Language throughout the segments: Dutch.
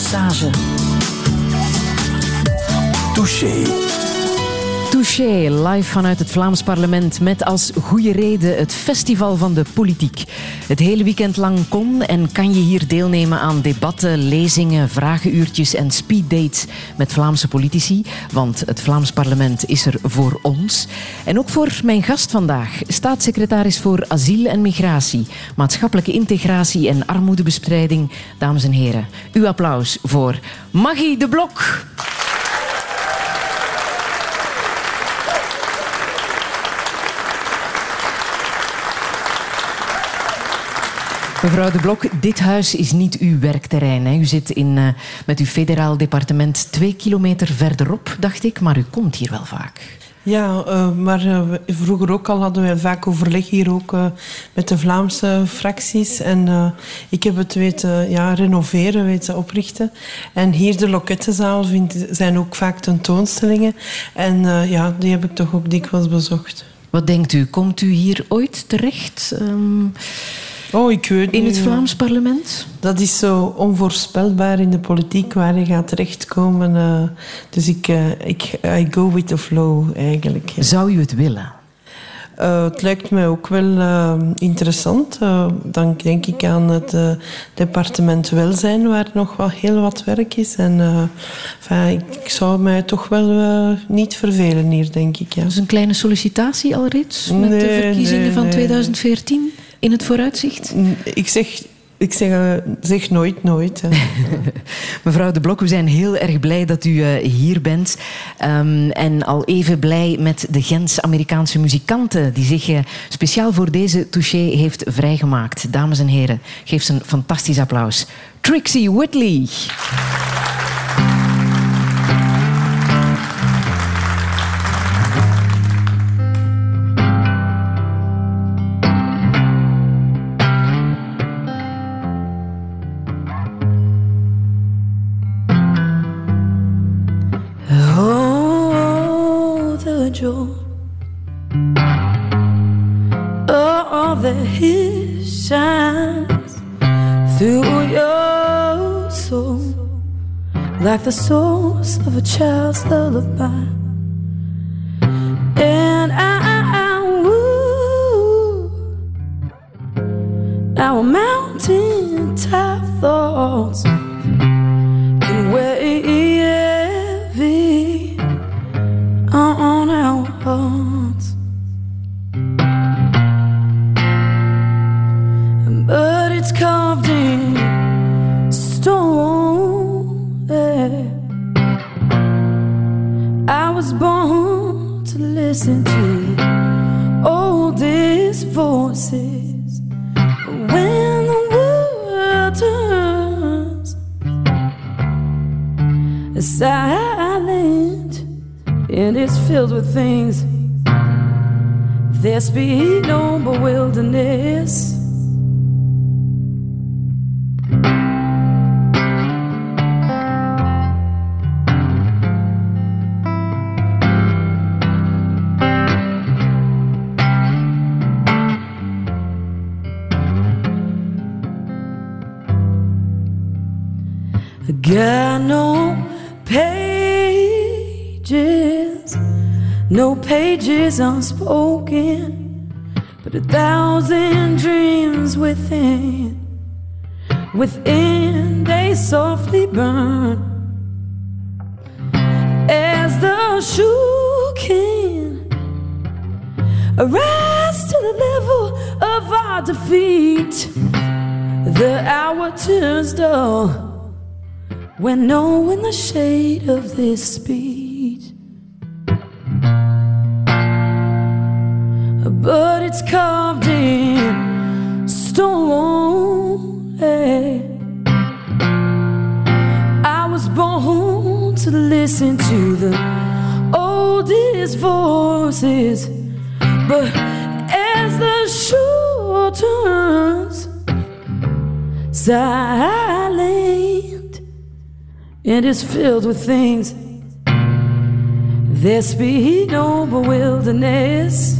Sage. Touché. Touché, live vanuit het Vlaams parlement met als goede reden het Festival van de Politiek. Het hele weekend lang kon en kan je hier deelnemen aan debatten, lezingen, vragenuurtjes en speeddates met Vlaamse politici. Want het Vlaams parlement is er voor ons. En ook voor mijn gast vandaag, staatssecretaris voor asiel en migratie, maatschappelijke integratie en armoedebestrijding. Dames en heren, uw applaus voor Maggie de Blok. Mevrouw De Blok, dit huis is niet uw werkterrein. Hè. U zit in, uh, met uw federaal departement twee kilometer verderop, dacht ik, maar u komt hier wel vaak. Ja, uh, maar uh, vroeger ook al hadden wij vaak overleg hier ook met de Vlaamse fracties. En ik heb het weten ja, renoveren, weten oprichten. En hier de Lokettenzaal vind, zijn ook vaak tentoonstellingen. En ja, die heb ik toch ook dikwijls bezocht. Wat denkt u, komt u hier ooit terecht? Um... Oh, ik weet In het Vlaams parlement? Dat is zo onvoorspelbaar in de politiek waar je gaat terechtkomen. Uh, dus ik, uh, ik I go with the flow eigenlijk. Zou u het willen? Uh, het lijkt mij ook wel interessant. dan denk ik aan het departement welzijn, waar nog wel heel wat werk is. En enfin, ik zou mij toch wel niet vervelen hier, denk ik. Ja. Dat is een kleine sollicitatie al reeds met nee, de verkiezingen nee, van 2014? In het vooruitzicht? Ik zeg ik zeg, uh, zeg nooit, nooit. Mevrouw De Blok, we zijn heel erg blij dat u uh, hier bent. Um, en al even blij met de Gens-Amerikaanse muzikanten... die zich uh, speciaal voor deze touché heeft vrijgemaakt. Dames en heren, geef ze een fantastisch applaus. Trixie Whitley. The heat shines through your soul like the source of a child's lullaby. And I, I woo our mountain top thoughts can wait. Listen to oldest voices. When the world turns silent and it's filled with things. There be no wilderness. Got no pages no pages unspoken, but a thousand dreams within. Within they softly burn as the shoe can rise to the level of our defeat. The hour turns dull when no in the shade of this speed. but it's carved in stone. Hey. I was born to listen to the oldest voices, but as the shoe turns silent and is filled with things. There be no wilderness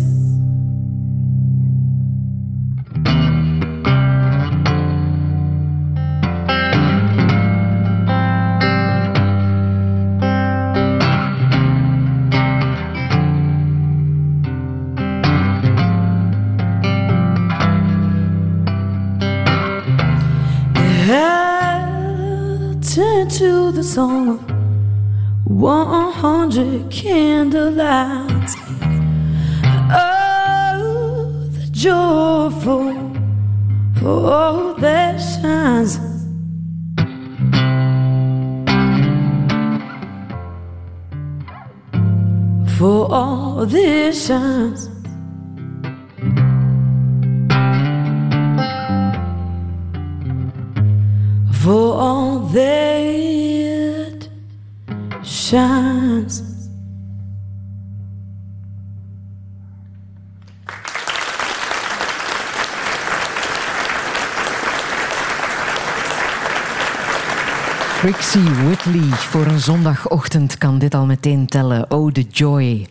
song of 100 candlelights. Oh, the joyful for all that shines. For all this shines. For all that shines. Trixie Whitley. Voor een zondagochtend kan dit al meteen tellen. Oh, the joy.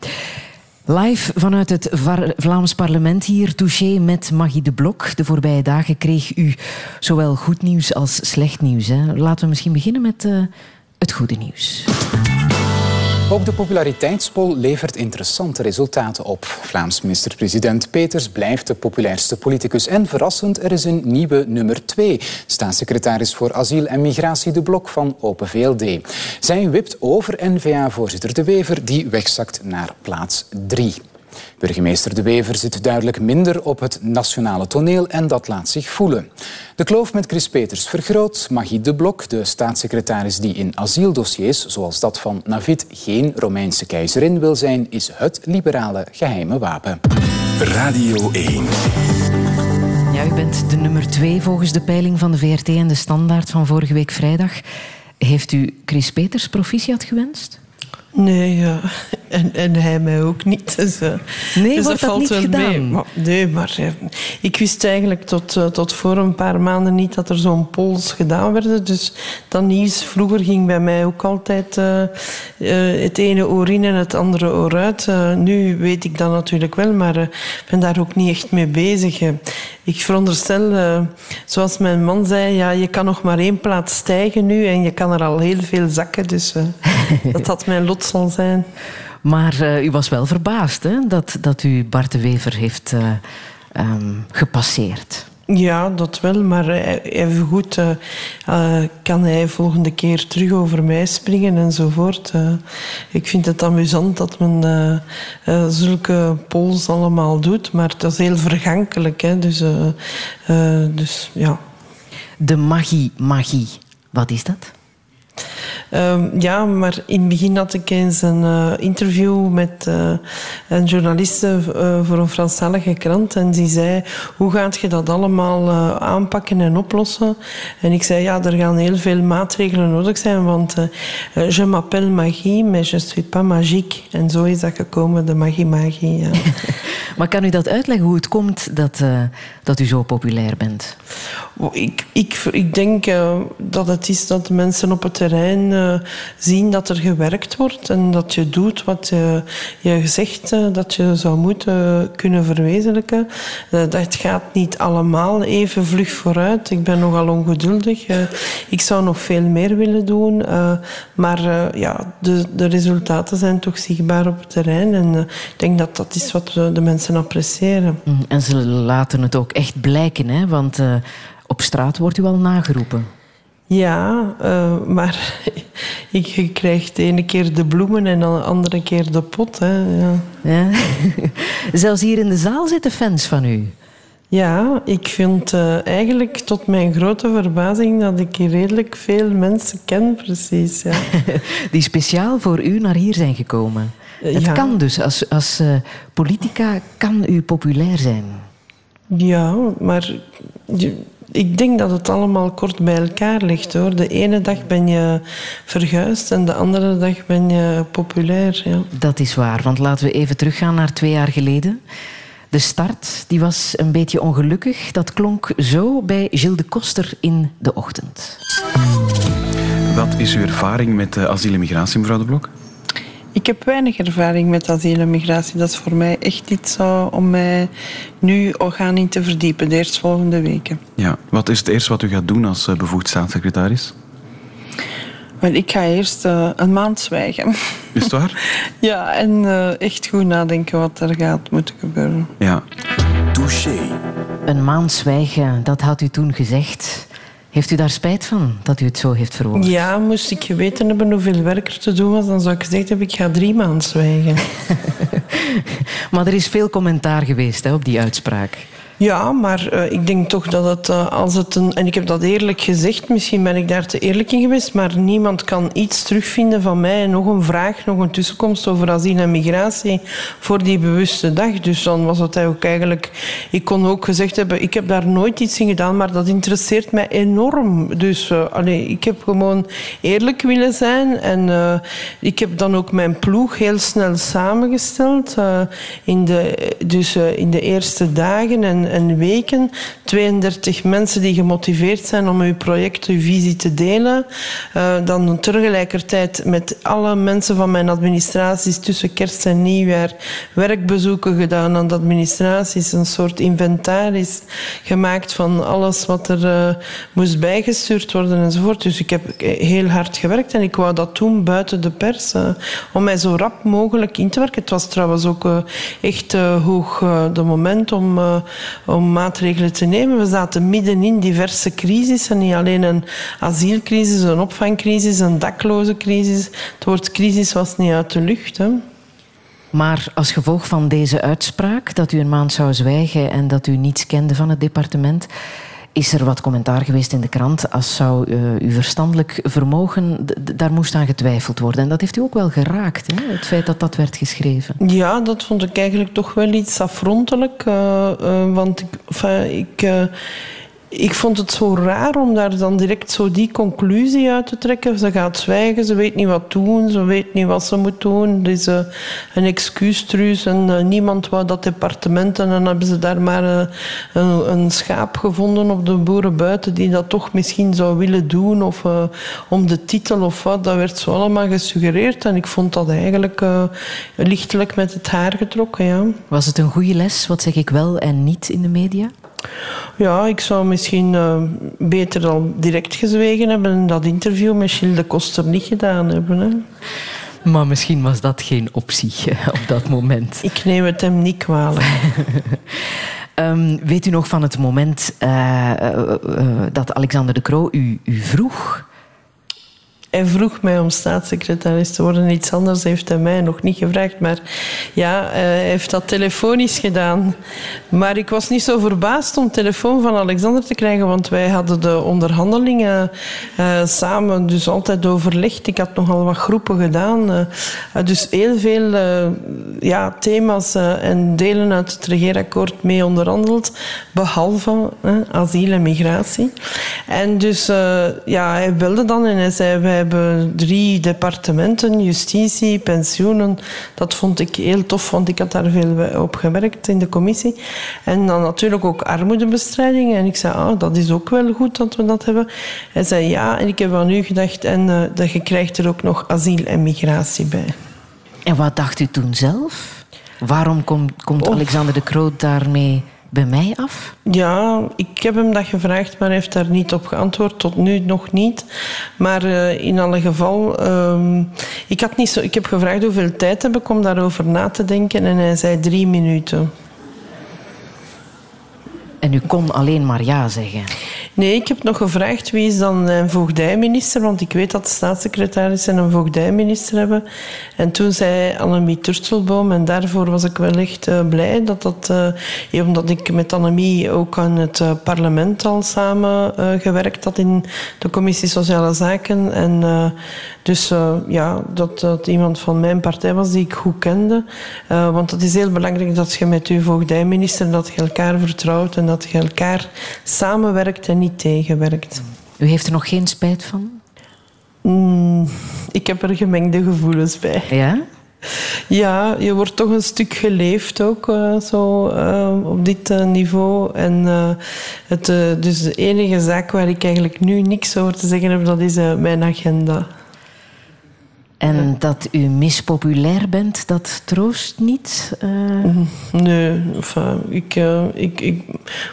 Live vanuit het Vlaams parlement hier, touché met Magie de Blok. De voorbije dagen kreeg u zowel goed nieuws als slecht nieuws. Hè? Laten we misschien beginnen met uh, het goede nieuws. Ook de populariteitspoll levert interessante resultaten op. Vlaams minister-president Peters blijft de populairste politicus. En verrassend, er is een nieuwe nummer 2. Staatssecretaris voor Asiel en Migratie de Blok van Open VLD. Zij wipt over N-VA-voorzitter De Wever, die wegzakt naar plaats 3. Burgemeester De Wever zit duidelijk minder op het nationale toneel en dat laat zich voelen. De kloof met Chris Peters vergroot. Magie de Blok, de staatssecretaris die in asieldossiers, zoals dat van Navid, geen Romeinse keizerin wil zijn, is het liberale geheime wapen. Radio 1. Ja, u bent de nummer twee volgens de peiling van de VRT en de Standaard van vorige week vrijdag. Heeft u Chris Peters proficiat gewenst? Nee, ja. En, en hij mij ook niet. Dus, uh, nee, dus dat, valt niet wel gedaan? Mee. Maar, nee, maar uh, ik wist eigenlijk tot, uh, tot voor een paar maanden niet dat er zo'n polls gedaan werden. Dus dat nieuws vroeger ging bij mij ook altijd het ene oor in en het andere oor uit. nu weet ik dat natuurlijk wel, maar ik ben daar ook niet echt mee bezig. ik veronderstel, zoals mijn man zei, ja, je kan nog maar één plaats stijgen nu en je kan er al heel veel zakken. Dus dat had mijn lot zal zijn. Maar uh, u was wel verbaasd hè, dat, dat u Bart de Wever heeft uh, um, gepasseerd. Ja, dat wel, maar even goed uh, uh, kan hij volgende keer terug over mij springen enzovoort. Uh, ik vind het amusant dat men zulke polls allemaal doet, maar dat is heel vergankelijk. Hè, dus, dus ja. De magie-magie, wat is dat? Um, ja, maar in het begin had ik eens een uh, interview met uh, een journaliste uh, voor een Franstalige krant. En die zei, hoe gaat je dat allemaal aanpakken en oplossen? En ik zei, ja, er gaan heel veel maatregelen nodig zijn. Want je m'appelle magie, mais je suis pas magique. En zo is dat gekomen, de magie-magie. Ja. maar kan u dat uitleggen, hoe het komt dat, dat u zo populair bent? Ik, ik, ik denk dat het is dat mensen op het terrein uh, zien dat er gewerkt wordt en dat je doet wat uh, je zegt dat je zou moeten kunnen verwezenlijken. dat gaat niet allemaal even vlug vooruit. Ik ben nogal ongeduldig. ik zou nog veel meer willen doen. maar ja, de, de resultaten zijn toch zichtbaar op het terrein. En ik denk dat dat is wat de mensen appreciëren. Mm, en ze laten het ook echt blijken, hè? want op straat wordt u al nageroepen. Ja, uh, maar ik krijg de ene keer de bloemen en de andere keer de pot. Hè. Ja. ja. Zelfs hier in de zaal zitten fans van u. Ja, ik vind uh, eigenlijk tot mijn grote verbazing dat ik hier redelijk veel mensen ken, precies. Ja. Die speciaal voor u naar hier zijn gekomen. Uh, Het kan dus, als, als politica kan u populair zijn. Ja, maar ik denk dat het allemaal kort bij elkaar ligt hoor. De ene dag ben je verguisd en de andere dag ben je populair. Ja. Dat is waar, want laten we even teruggaan naar twee jaar geleden. De start die was een beetje ongelukkig. Dat klonk zo bij Gilles de Koster in de ochtend. Wat is uw ervaring met asiel en migratie, mevrouw de Blok? Ik heb weinig ervaring met asiel en migratie. Dat is voor mij echt iets om mij nu gaan in te verdiepen, de eerstvolgende weken. Ja, wat is het eerste wat u gaat doen als eh, bevoegd staatssecretaris? Wel, ik ga eerst uh, een maand zwijgen. Is het waar? ja, en uh, echt goed nadenken wat er gaat moeten gebeuren. Ja. Touché. Een maand zwijgen, dat had u toen gezegd. Heeft u daar spijt van dat u het zo heeft verwoord? Ja, moest ik geweten hebben hoeveel werk er te doen was, dan zou ik gezegd hebben, ik ga drie maanden zwijgen. maar er is veel commentaar geweest hè, op die uitspraak. Ja, maar uh, ik denk toch dat het, uh, als het een... En ik heb dat eerlijk gezegd, misschien ben ik daar te eerlijk in geweest, maar niemand kan iets terugvinden van mij. Nog een vraag, nog een tussenkomst over asiel en migratie voor die bewuste dag. Dus dan was het ook eigenlijk... Ik kon ook gezegd hebben, ik heb daar nooit iets in gedaan, maar dat interesseert mij enorm. Dus uh, ik heb gewoon eerlijk willen zijn. En ik heb dan ook mijn ploeg heel snel samengesteld. in, de, dus in de eerste dagen en en weken. 32 mensen die gemotiveerd zijn om uw project, uw visie te delen. Uh, dan tegelijkertijd met alle mensen van mijn administraties tussen kerst en nieuwjaar werkbezoeken gedaan aan de administraties. Een soort inventaris gemaakt van alles wat er uh, moest bijgestuurd worden enzovoort. Dus ik heb heel hard gewerkt en ik wou dat doen buiten de pers. Om mij zo rap mogelijk in te werken. Het was trouwens ook echt hoog de moment om om maatregelen te nemen. We zaten midden in diverse crisissen. Niet alleen een asielcrisis, een opvangcrisis, een dakloze crisis. Het woord crisis was niet uit de lucht. Hè. Maar als gevolg van deze uitspraak, dat u een maand zou zwijgen en dat u niets kende van het departement, is er wat commentaar geweest in de krant als zou uh, uw verstandelijk vermogen, daar moest aan getwijfeld worden. En dat heeft u ook wel geraakt, hè? het feit dat dat werd geschreven. Ja, dat vond ik eigenlijk toch wel iets afrontelijk. Uh, uh, want ik, ik ik vond het zo raar om daar dan direct zo die conclusie uit te trekken. Ze gaat zwijgen, ze weet niet wat doen, ze weet niet wat ze moet doen. Er is uh, een excuustruus en uh, niemand wou dat departement. En dan hebben ze daar maar uh, een, een, schaap gevonden op de boeren buiten die dat toch misschien zou willen doen. Of om de titel of wat. Dat werd zo allemaal gesuggereerd. En ik vond dat eigenlijk lichtelijk met het haar getrokken. Ja. Was het een goede les? Wat zeg ik wel en niet in de media? Ja, ik zou misschien uh, beter al direct gezwegen hebben en dat interview met Gilles de Koster niet gedaan hebben. Hè. Maar misschien was dat geen optie op dat moment. Ik neem het hem niet kwalijk. um, weet u nog van het moment uh, uh, dat Alexander de Croo u, u vroeg hij vroeg mij om staatssecretaris te worden. Iets anders heeft hij mij nog niet gevraagd. Maar ja, eh, hij heeft dat telefonisch gedaan. Maar ik was niet zo verbaasd om telefoon van Alexander te krijgen, want wij hadden de onderhandelingen uh, samen dus altijd overlegd. Ik had nogal wat groepen gedaan. Uh, dus heel veel ja, thema's en delen uit het regeerakkoord mee onderhandeld, behalve asiel en migratie. En dus ja, hij belde dan en hij zei... Wij hebben drie departementen, justitie, pensioenen. Dat vond ik heel tof, want ik had daar veel op gewerkt in de commissie. En dan natuurlijk ook armoedebestrijding. En ik zei, ah, dat is ook wel goed dat we dat hebben. Hij zei, ja, en ik heb aan u gedacht, en uh, dat je krijgt er ook nog asiel en migratie bij. En wat dacht u toen zelf? Waarom komt, komt Alexander de Kroot daarmee bij mij af? Ja, ik heb hem dat gevraagd, maar hij heeft daar niet op geantwoord. Tot nu nog niet. Maar uh, in alle geval, uh, ik, had niet zo, ik heb gevraagd hoeveel tijd heb ik om daarover na te denken. En hij zei drie minuten. En u kon alleen maar ja zeggen? Nee, ik heb nog gevraagd wie is dan een voogdijminister, want ik weet dat de staatssecretaris en een voogdijminister hebben. En toen zei Annemie Turtelboom, en daarvoor was ik wel echt uh, blij dat dat, uh, omdat ik met Annemie ook aan het uh, parlement al samen gewerkt had in de commissie Sociale Zaken. En dus ja, dat dat iemand van mijn partij was die ik goed kende. want het is heel belangrijk dat je met uw voogdijminister dat je elkaar vertrouwt en dat je elkaar samenwerkt en niet tegenwerkt. U heeft er nog geen spijt van? Mm, ik heb er gemengde gevoelens bij. Ja? Ja, je wordt toch een stuk geleefd ook uh, zo uh, op dit uh, niveau. En het, dus de enige zaak waar ik eigenlijk nu niks over te zeggen heb, dat is mijn agenda. En dat u mispopulair bent, dat troost niet? Uh... Nee, enfin, ik, uh, ik, ik,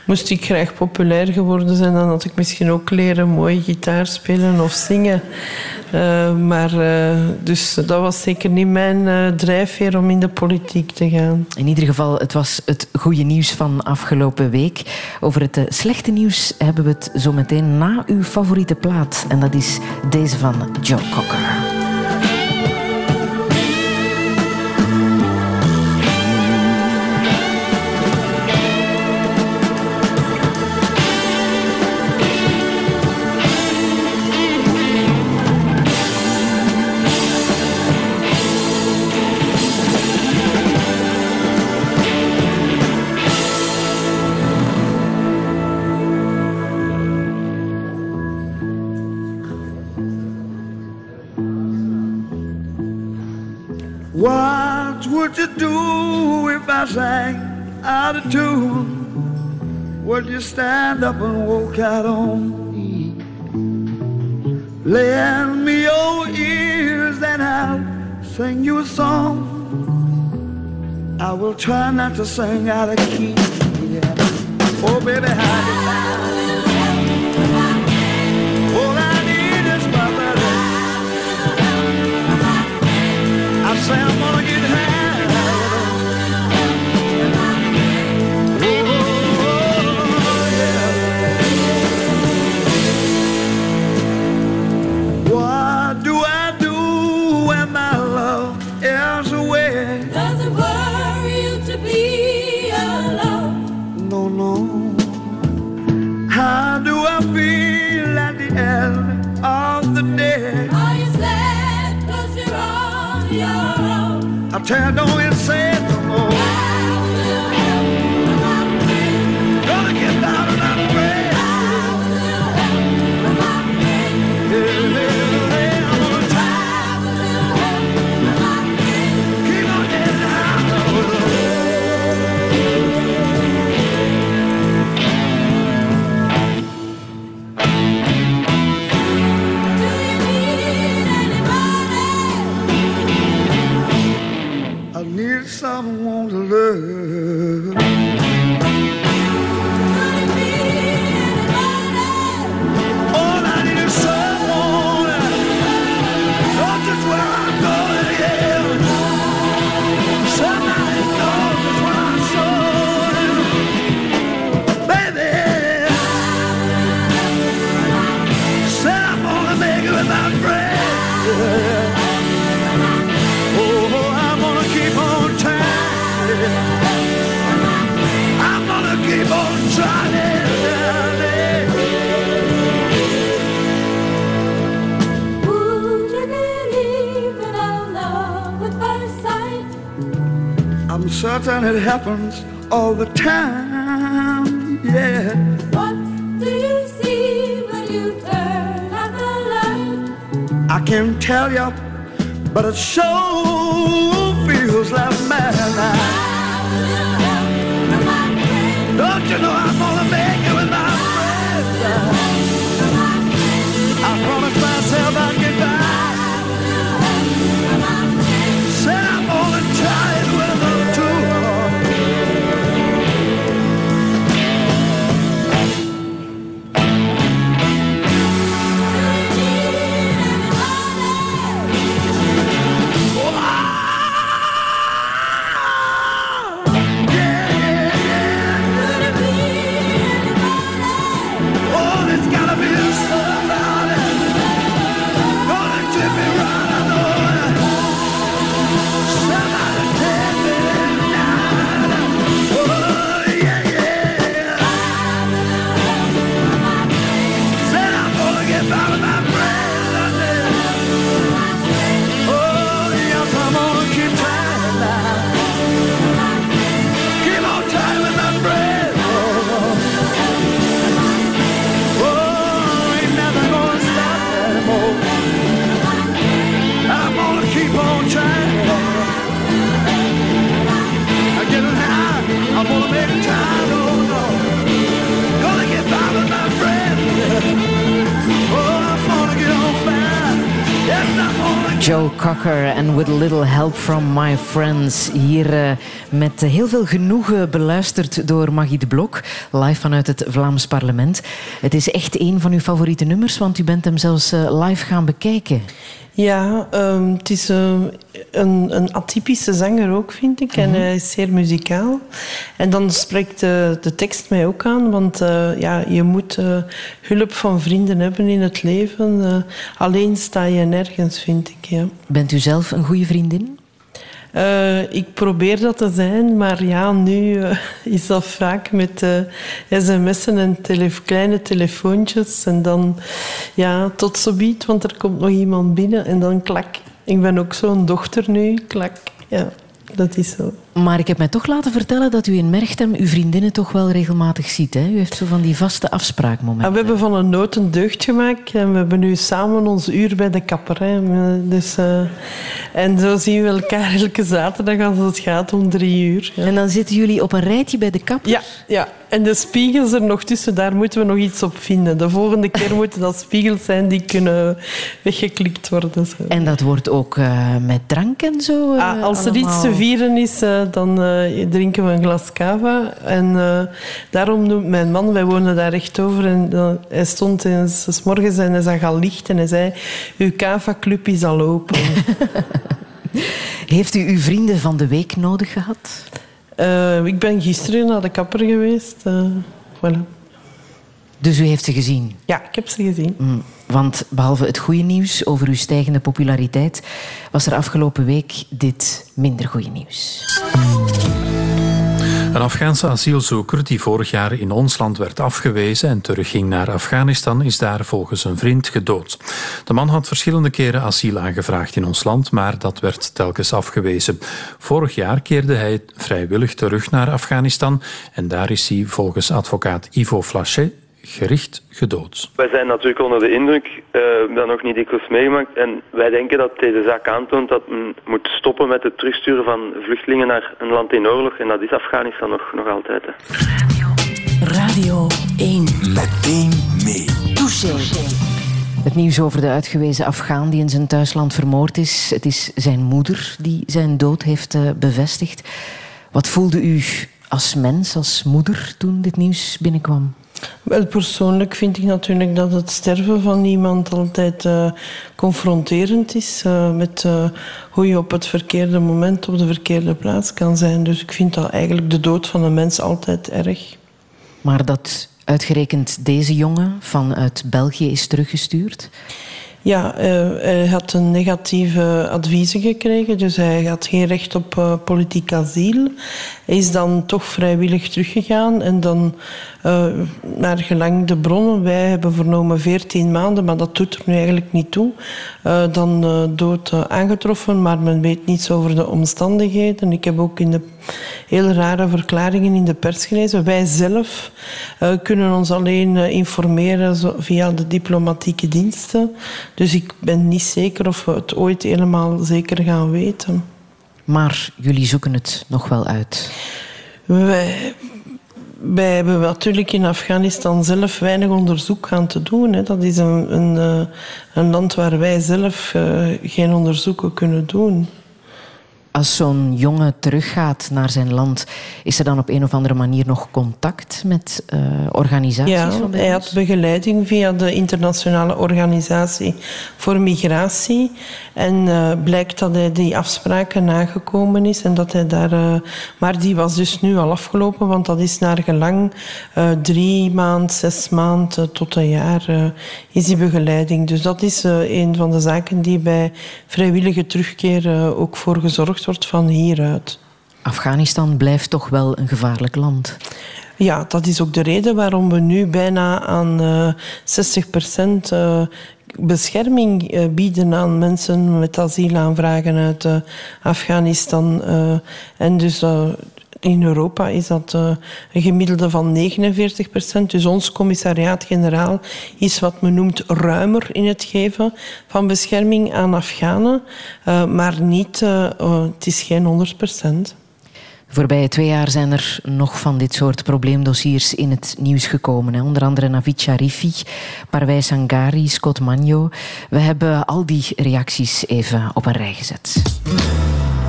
moest ik graag populair geworden zijn, dan had ik misschien ook leren mooi gitaar spelen of zingen. Uh, maar dus dat was zeker niet mijn drijfveer om in de politiek te gaan. In ieder geval, het was het goede nieuws van afgelopen week. Over het slechte nieuws hebben we het zo meteen na uw favoriete plaat. En dat is deze van Joe Cocker. Sang out of tune, would you stand up and walk out on me? Lend me your ears and I'll sing you a song. I will try not to sing out of key. Yeah. Oh, baby, how All I need Child, don't say no more. someone to love. Certain it happens all the time. Yeah. What do you see when you turn out the light? I can't tell you, but it sure feels like madness. Don't you know I'm gonna make it Joe Cocker en With a Little Help from My Friends. Hier uh, met heel veel genoegen beluisterd door Magie de Blok, live vanuit het Vlaams parlement. Het is echt een van uw favoriete nummers, want u bent hem zelfs uh, live gaan bekijken. Ja, um, het is uh, een, een, atypische zanger ook, vind ik. En hij is zeer muzikaal. En dan spreekt de, de tekst mij ook aan, want uh, ja, je moet uh, hulp van vrienden hebben in het leven. alleen sta je nergens, vind ik. Ja. Bent u zelf een goede vriendin? Uh, ik probeer dat te zijn, maar ja, nu uh, is dat vaak met uh, sms'en en kleine telefoontjes. En dan, ja, tot zo biedt, want er komt nog iemand binnen en dan klak. Ik ben ook zo'n dochter nu, klak. Ja, dat is zo. Maar ik heb mij toch laten vertellen dat u in Merchtem uw vriendinnen toch wel regelmatig ziet. Hè? U heeft zo van die vaste afspraakmomenten. Ah, we hebben van een nood een deugd gemaakt. En we hebben nu samen ons uur bij de kapper. Hè. Dus, uh, en zo zien we elkaar elke zaterdag als het gaat om drie uur. Ja. En dan zitten jullie op een rijtje bij de kapper? Ja, ja. En de spiegels er nog tussen, daar moeten we nog iets op vinden. De volgende keer moeten dat spiegels zijn die kunnen weggeklikt worden. Zo. En dat wordt ook uh, met drank en zo? Uh, ah, als allemaal... er iets te vieren is dan uh, drinken we een glas cava. En uh, daarom noemt mijn man, wij wonen daar recht over, en uh, hij stond eens s morgens en hij zag al licht en hij zei, uw cava-club is al open. Heeft u uw vrienden van de week nodig gehad? ik ben gisteren naar de kapper geweest. voilà. Dus u heeft ze gezien? Ja, ik heb ze gezien. Mm, want behalve het goede nieuws over uw stijgende populariteit, was er afgelopen week dit minder goede nieuws. Een Afghaanse asielzoeker die vorig jaar in ons land werd afgewezen en terugging naar Afghanistan, is daar volgens een vriend gedood. De man had verschillende keren asiel aangevraagd in ons land, maar dat werd telkens afgewezen. Vorig jaar keerde hij vrijwillig terug naar Afghanistan en daar is hij volgens advocaat Ivo Flachet gericht gedood. Wij zijn natuurlijk onder de indruk, uh, dat nog niet dikwijls meegemaakt. En wij denken dat deze zaak aantoont dat men moet stoppen met het terugsturen van vluchtelingen naar een land in oorlog. En dat is Afghanistan nog, nog altijd. Hè. Radio 1. Meteen mee. Touché. Het nieuws over de uitgewezen Afghaan die in zijn thuisland vermoord is. Het is zijn moeder die zijn dood heeft uh, bevestigd. Wat voelde u als mens, als moeder, toen dit nieuws binnenkwam? Wel, persoonlijk vind ik natuurlijk dat het sterven van iemand altijd uh, confronterend is uh, met uh, hoe je op het verkeerde moment op de verkeerde plaats kan zijn. Dus ik vind dat eigenlijk de dood van een mens altijd erg. Maar dat uitgerekend deze jongen vanuit België is teruggestuurd? Ja, hij had een negatieve adviezen gekregen, dus hij had geen recht op politiek asiel. Hij is dan toch vrijwillig teruggegaan en dan naar gelang de bronnen. Wij hebben vernomen 14 maanden, maar dat doet er nu eigenlijk niet toe. dan dood aangetroffen, maar men weet niets over de omstandigheden. Ik heb ook in de heel rare verklaringen in de pers gelezen. Wij zelf kunnen ons alleen informeren via de diplomatieke diensten. Dus ik ben niet zeker of we het ooit helemaal zeker gaan weten. Maar jullie zoeken het nog wel uit? Wij, wij hebben natuurlijk in Afghanistan zelf weinig onderzoek aan te doen. Hè. Dat is een, een, een, land waar wij zelf uh, geen onderzoeken kunnen doen. Als zo'n jongen teruggaat naar zijn land, is er dan op een of andere manier nog contact met uh, organisaties? Ja, hij had begeleiding via de internationale organisatie voor migratie. En uh, blijkt dat hij die afspraken nagekomen is en dat hij daar. Uh, maar die was dus nu al afgelopen, want dat is naar gelang drie maand, zes maanden tot een jaar is die begeleiding. Dus dat is een van de zaken die bij vrijwillige terugkeer ook voor gezorgd wordt van hieruit. Afghanistan blijft toch wel een gevaarlijk land. Ja, dat is ook de reden waarom we nu bijna aan uh, 60 procent uh, bescherming uh, bieden aan mensen met asielaanvragen uit Afghanistan. en dus in Europa is dat uh, een gemiddelde van 49 procent. Dus ons commissariaat-generaal is wat men noemt ruimer in het geven van bescherming aan Afghanen. Uh, maar niet, uh, het is geen 100 procent. De voorbije twee jaar zijn er nog van dit soort probleemdossiers in het nieuws gekomen. Hè. Onder andere Navid Sharifi, Parvez Sangari, Scott Magno. We hebben al die reacties even op een rij gezet.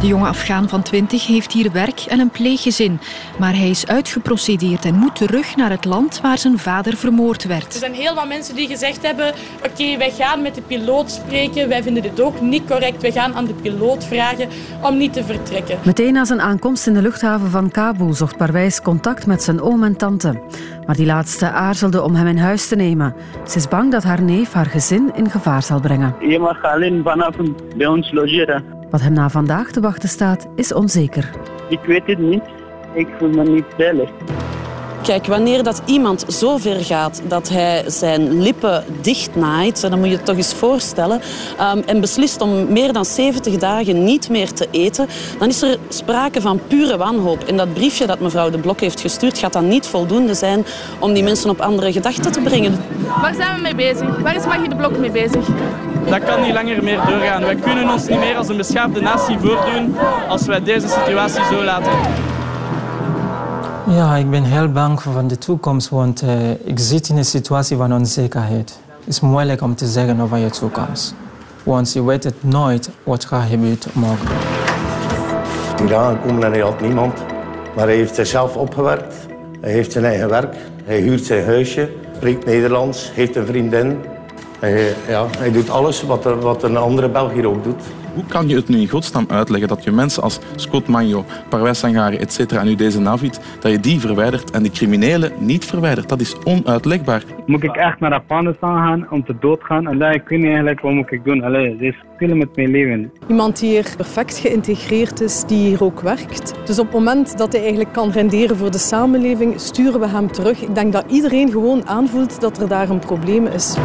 De jonge Afghaan van 20 heeft hier werk en een pleeggezin. Maar hij is uitgeprocedeerd en moet terug naar het land waar zijn vader vermoord werd. Er zijn heel wat mensen die gezegd hebben: Oké, wij gaan met de piloot spreken. Wij vinden dit ook niet correct. Wij gaan aan de piloot vragen om niet te vertrekken. Meteen na zijn aankomst in de luchthaven van Kabul zocht Parwijs contact met zijn oom en tante. Maar die laatste aarzelde om hem in huis te nemen. Ze is bang dat haar neef haar gezin in gevaar zal brengen. Je mag alleen vanavond bij ons logeren. Wat hem na vandaag te wachten staat, is onzeker. Ik weet het niet. Ik voel me niet veilig. Kijk, wanneer dat iemand zo ver gaat dat hij zijn lippen dichtnaait, dan moet je het toch eens voorstellen, um, en beslist om meer dan 70 dagen niet meer te eten, dan is er sprake van pure wanhoop. En dat briefje dat mevrouw De Blok heeft gestuurd, gaat dan niet voldoende zijn om die mensen op andere gedachten te brengen. Waar zijn we mee bezig? Waar is Maggie De Blok mee bezig? Dat kan niet langer meer doorgaan. Wij kunnen ons niet meer als een beschaafde natie voordoen als wij deze situatie zo laten. Ja, ik ben heel bang voor de toekomst, want uh, ik zit in een situatie van onzekerheid. Het is moeilijk om te zeggen over je toekomst. Want je weet het nooit wat gaat gebeuren morgen. Hier aangekomen en hij had niemand. Maar hij heeft zichzelf opgewerkt. Hij heeft zijn eigen werk. Hij huurt zijn huisje. Spreekt Nederlands. Heeft een vriendin. Hij, ja, hij doet alles wat, wat een andere Belgiër ook doet. Hoe kan je het nu in godsnaam uitleggen dat je mensen als Scott Magno, Parvez Sangari, etc. en nu deze Navid, dat je die verwijdert en de criminelen niet verwijdert? Dat is onuitlegbaar. Moet ik echt naar Afghanistan gaan om te doodgaan? En ik weet niet eigenlijk wat moet ik doen. Allee, het is spelen met mijn leven. Iemand die hier perfect geïntegreerd is, die hier ook werkt. Dus op het moment dat hij eigenlijk kan renderen voor de samenleving, sturen we hem terug. Ik denk dat iedereen gewoon aanvoelt dat er daar een probleem is.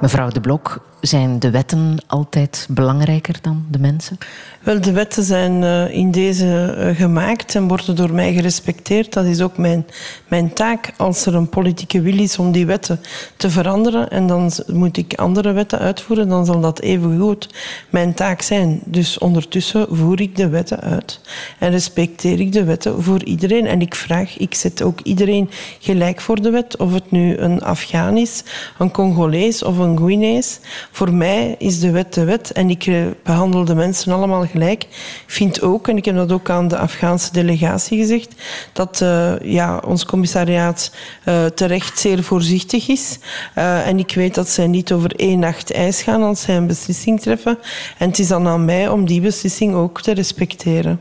Mevrouw De Blok, zijn de wetten altijd belangrijker dan de mensen? Wel, de wetten zijn uh, in deze uh, gemaakt en worden door mij gerespecteerd. Dat is ook mijn, mijn taak als er een politieke wil is om die wetten te veranderen. En dan moet ik andere wetten uitvoeren, dan zal dat even goed mijn taak zijn. Dus ondertussen voer ik de wetten uit en respecteer ik de wetten voor iedereen. En ik vraag, ik zet ook iedereen gelijk voor de wet. Of het nu een Afghaan is, een Congolees of een Guinees. Voor mij is de wet de wet en ik uh, behandel de mensen allemaal gelijk. Ik vind ook, en ik heb dat ook aan de Afghaanse delegatie gezegd, dat uh, ja, ons commissariaat uh, terecht zeer voorzichtig is. En ik weet dat zij niet over één nacht ijs gaan als zij een beslissing treffen. En het is dan aan mij om die beslissing ook te respecteren.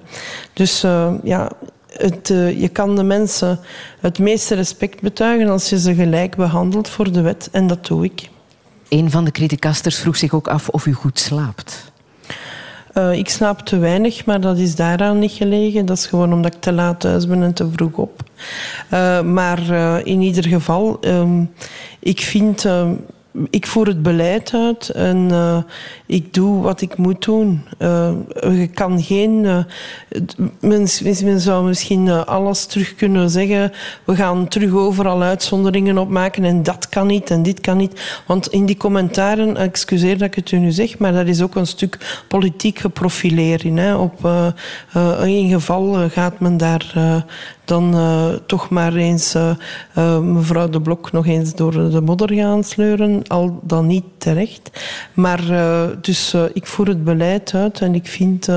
Dus ja, het, je kan de mensen het meeste respect betuigen als je ze gelijk behandelt voor de wet. En dat doe ik. Een van de criticasters vroeg zich ook af of u goed slaapt. Uh, ik slaap te weinig, maar dat is daaraan niet gelegen. Dat is gewoon omdat ik te laat thuis ben en te vroeg op. Uh, maar uh, in ieder geval, um, ik vind ik voer het beleid uit en ik doe wat ik moet doen. Uh, je kan geen. Uh, men, men, zou misschien alles terug kunnen zeggen. We gaan terug overal uitzonderingen opmaken en dat kan niet en dit kan niet. Want in die commentaren, excuseer dat ik het u nu zeg, maar dat is ook een stuk politiek geprofilering. Hè. Op één geval gaat men daar dan uh, toch maar eens uh, uh, mevrouw De Blok nog eens door de modder gaan sleuren, al dan niet terecht. Maar dus ik voer het beleid uit en ik vind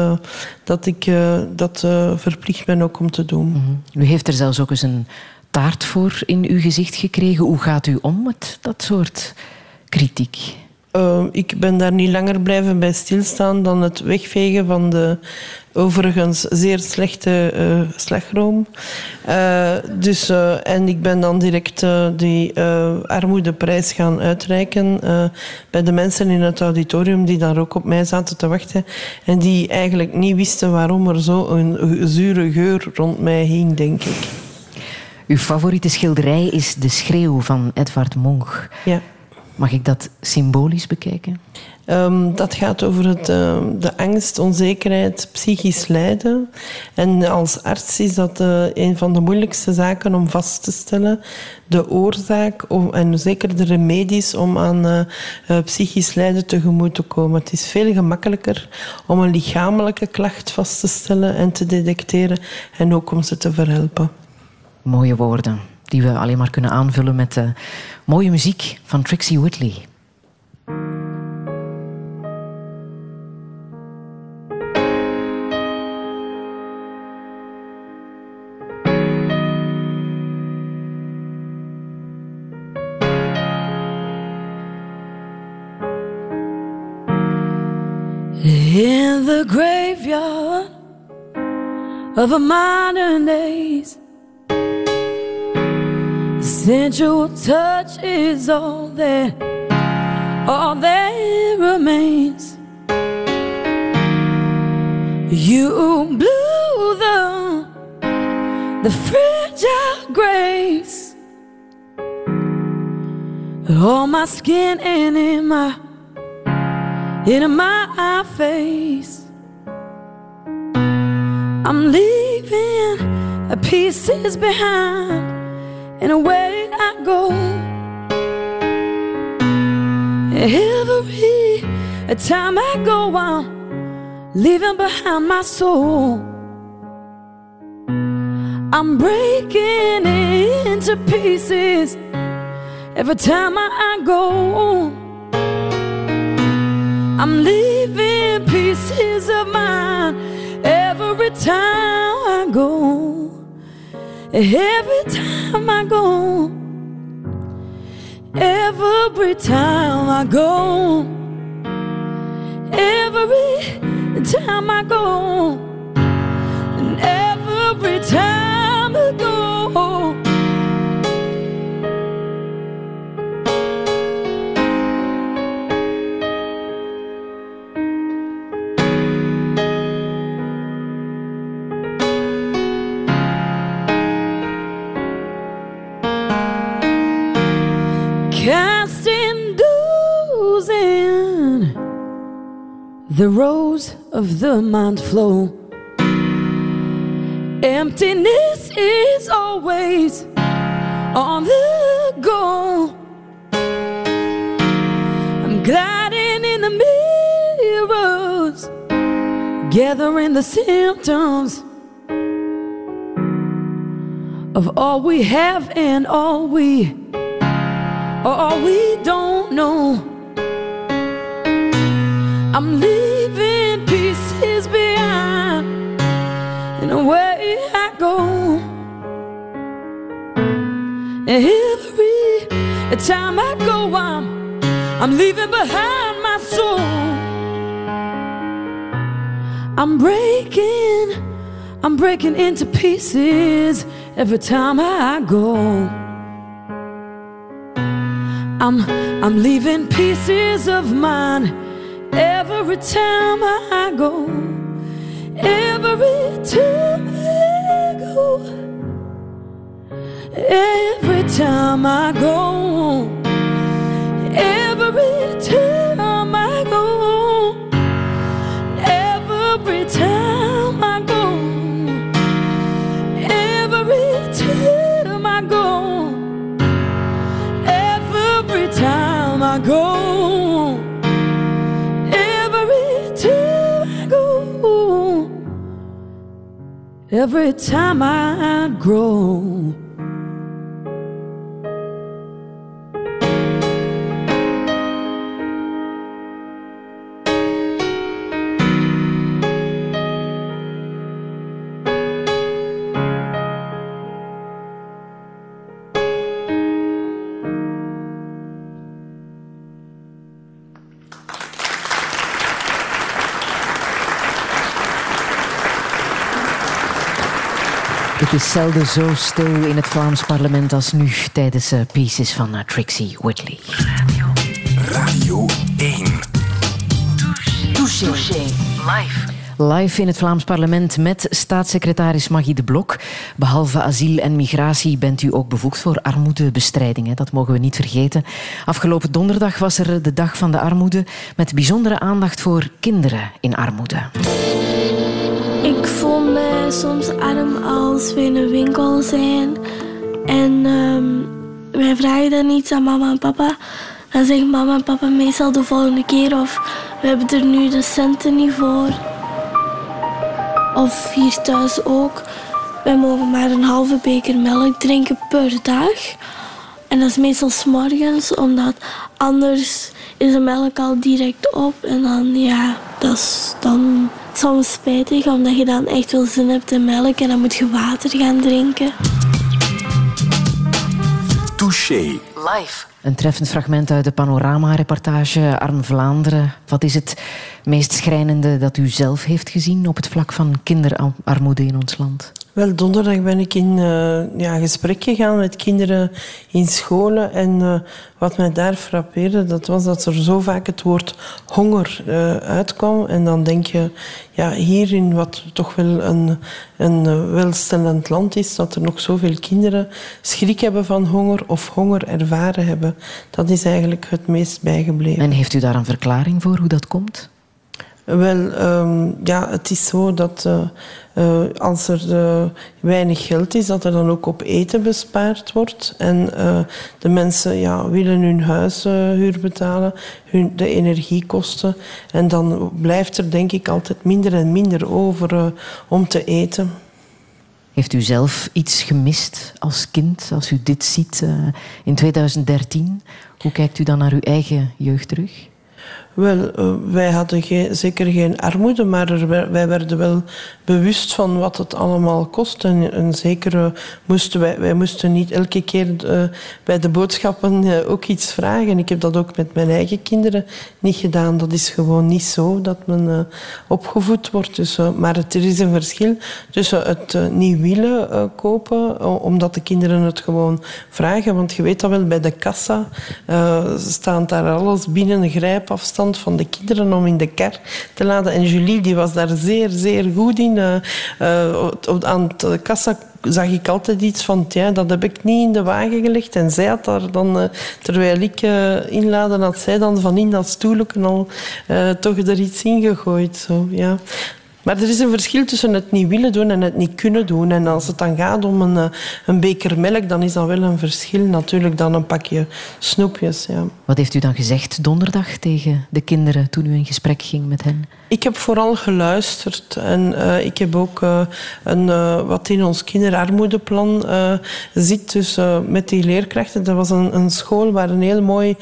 dat ik dat verplicht ben ook om te doen. Mm -hmm. U heeft er zelfs ook eens een taart voor in uw gezicht gekregen. Hoe gaat u om met dat soort kritiek? Uh, ik ben daar niet langer blijven bij stilstaan dan het wegvegen van de overigens zeer slechte uh, slagroom. Uh, dus, en ik ben dan direct die armoedeprijs gaan uitreiken bij de mensen in het auditorium die daar ook op mij zaten te wachten en die eigenlijk niet wisten waarom er zo een zure geur rond mij hing, denk ik. Uw favoriete schilderij is De Schreeuw van Edvard Munch. Ja. Mag ik dat symbolisch bekijken? Ehm, dat gaat over het, ehm, de angst, onzekerheid, psychisch lijden. En als arts is dat eh, een van de moeilijkste zaken om vast te stellen. De oorzaak en zeker de remedies om aan eh, eh, psychisch lijden tegemoet te komen. Het is veel gemakkelijker om een lichamelijke klacht vast te stellen en te detecteren en ook om ze te verhelpen. Mooie woorden die we alleen maar kunnen aanvullen met mooie muziek van Trixie Whitley. The graveyard of a modern days, the sensual touch is all that, all that remains. You blew the, the fragile grace on my skin and in my in my face. I'm leaving pieces behind, and away I go. Every time I go, I'm leaving behind my soul. I'm breaking into pieces every time I, I go. I'm leaving pieces of mine every time I go. Every time I go. Every time I go. Every time I go. And every time I go. The rose of the mind flow. Emptiness is always on the go. I'm gliding in the mirrors, gathering the symptoms of all we have and all we all we don't know. I'm leaving pieces behind, and away I go. Every time I go, I'm I'm leaving behind my soul. I'm breaking, I'm breaking into pieces every time I go. I'm I'm leaving pieces of mine every time I go. Every time I go. Every time I go. Every time I go. Every time I go. Every time I go. Every time I go, every time I grow. Het is zelden zo stil in het Vlaams parlement als nu tijdens eh, Pieces van eh, Trixie Whitley. Radio 1. Touché. Live. Live in het Vlaams parlement met staatssecretaris Magie de Blok. Behalve asiel en migratie bent u ook bevoegd voor armoedebestrijding. Hè? Dat mogen we niet vergeten. Afgelopen donderdag was er de Dag van de Armoede met bijzondere aandacht voor kinderen in armoede. Ik voel me soms arm als we in een winkel zijn en ehm, wij vragen dan iets aan mama en papa. Dan zeggen mama en papa meestal de volgende keer of we hebben er nu de centen niet voor. Of hier thuis ook. Wij mogen maar een halve beker melk drinken per dag. En dat is meestal 's morgens, omdat anders is de melk al direct op. En dan, ja, dat is dan soms spijtig, omdat je dan echt wel zin hebt in melk en dan moet je water gaan drinken. Touché. Live. Een treffend fragment uit de panorama-reportage Arm Vlaanderen. Wat is het meest schrijnende dat u zelf heeft gezien op het vlak van kinderarmoede in ons land? Wel, donderdag ben ik in uh, ja, gesprek gegaan met kinderen in scholen. En uh, wat mij daar frappeerde, dat was dat er zo vaak het woord honger uh, uitkwam. En dan denk je, ja, hier in wat toch wel een, een welstellend land is, dat er nog zoveel kinderen schrik hebben van honger of honger ervaren hebben. Dat is eigenlijk het meest bijgebleven. En heeft u daar een verklaring voor hoe dat komt? Wel, um, ja, het is zo dat uh, uh, als er uh, weinig geld is, dat er dan ook op eten bespaard wordt. En de mensen ja, willen hun huishuur betalen, hun, de energiekosten. En dan blijft er denk ik altijd minder en minder over om te eten. Heeft u zelf iets gemist als kind, als u dit ziet in 2013? Hoe kijkt u dan naar uw eigen jeugd terug? Wel, uh, wij hadden zeker geen armoede, maar wij werden wel bewust van wat het allemaal kost. En, en zeker uh, moesten wij, wij moesten niet elke keer uh, bij de boodschappen ook iets vragen. Ik heb dat ook met mijn eigen kinderen niet gedaan. Dat is gewoon niet zo dat men opgevoed wordt. Dus, maar er is een verschil tussen het niet willen kopen, omdat de kinderen het gewoon vragen. Want je weet dat wel, bij de kassa staat daar alles binnen een grijpafstand van de kinderen om in de kar te laden. En Julie die was daar zeer, zeer goed in. Uh, aan de kassa zag ik altijd iets van, ja, dat heb ik niet in de wagen gelegd. En zij had daar dan, uh, terwijl ik inladen, had zij dan van in dat stoelje al toch er iets in gegooid. Zo, ja. Maar er is een verschil tussen het niet willen doen en het niet kunnen doen. En als het dan gaat om een, een beker melk, dan is dat wel een verschil natuurlijk dan een pakje snoepjes. Ja. Wat heeft u dan gezegd donderdag tegen de kinderen toen u in gesprek ging met hen? Ik heb vooral geluisterd en uh, ik heb ook uh, een, uh, wat in ons kinderarmoedeplan zit. Dus met die leerkrachten. Dat was een, een, school waar een heel mooi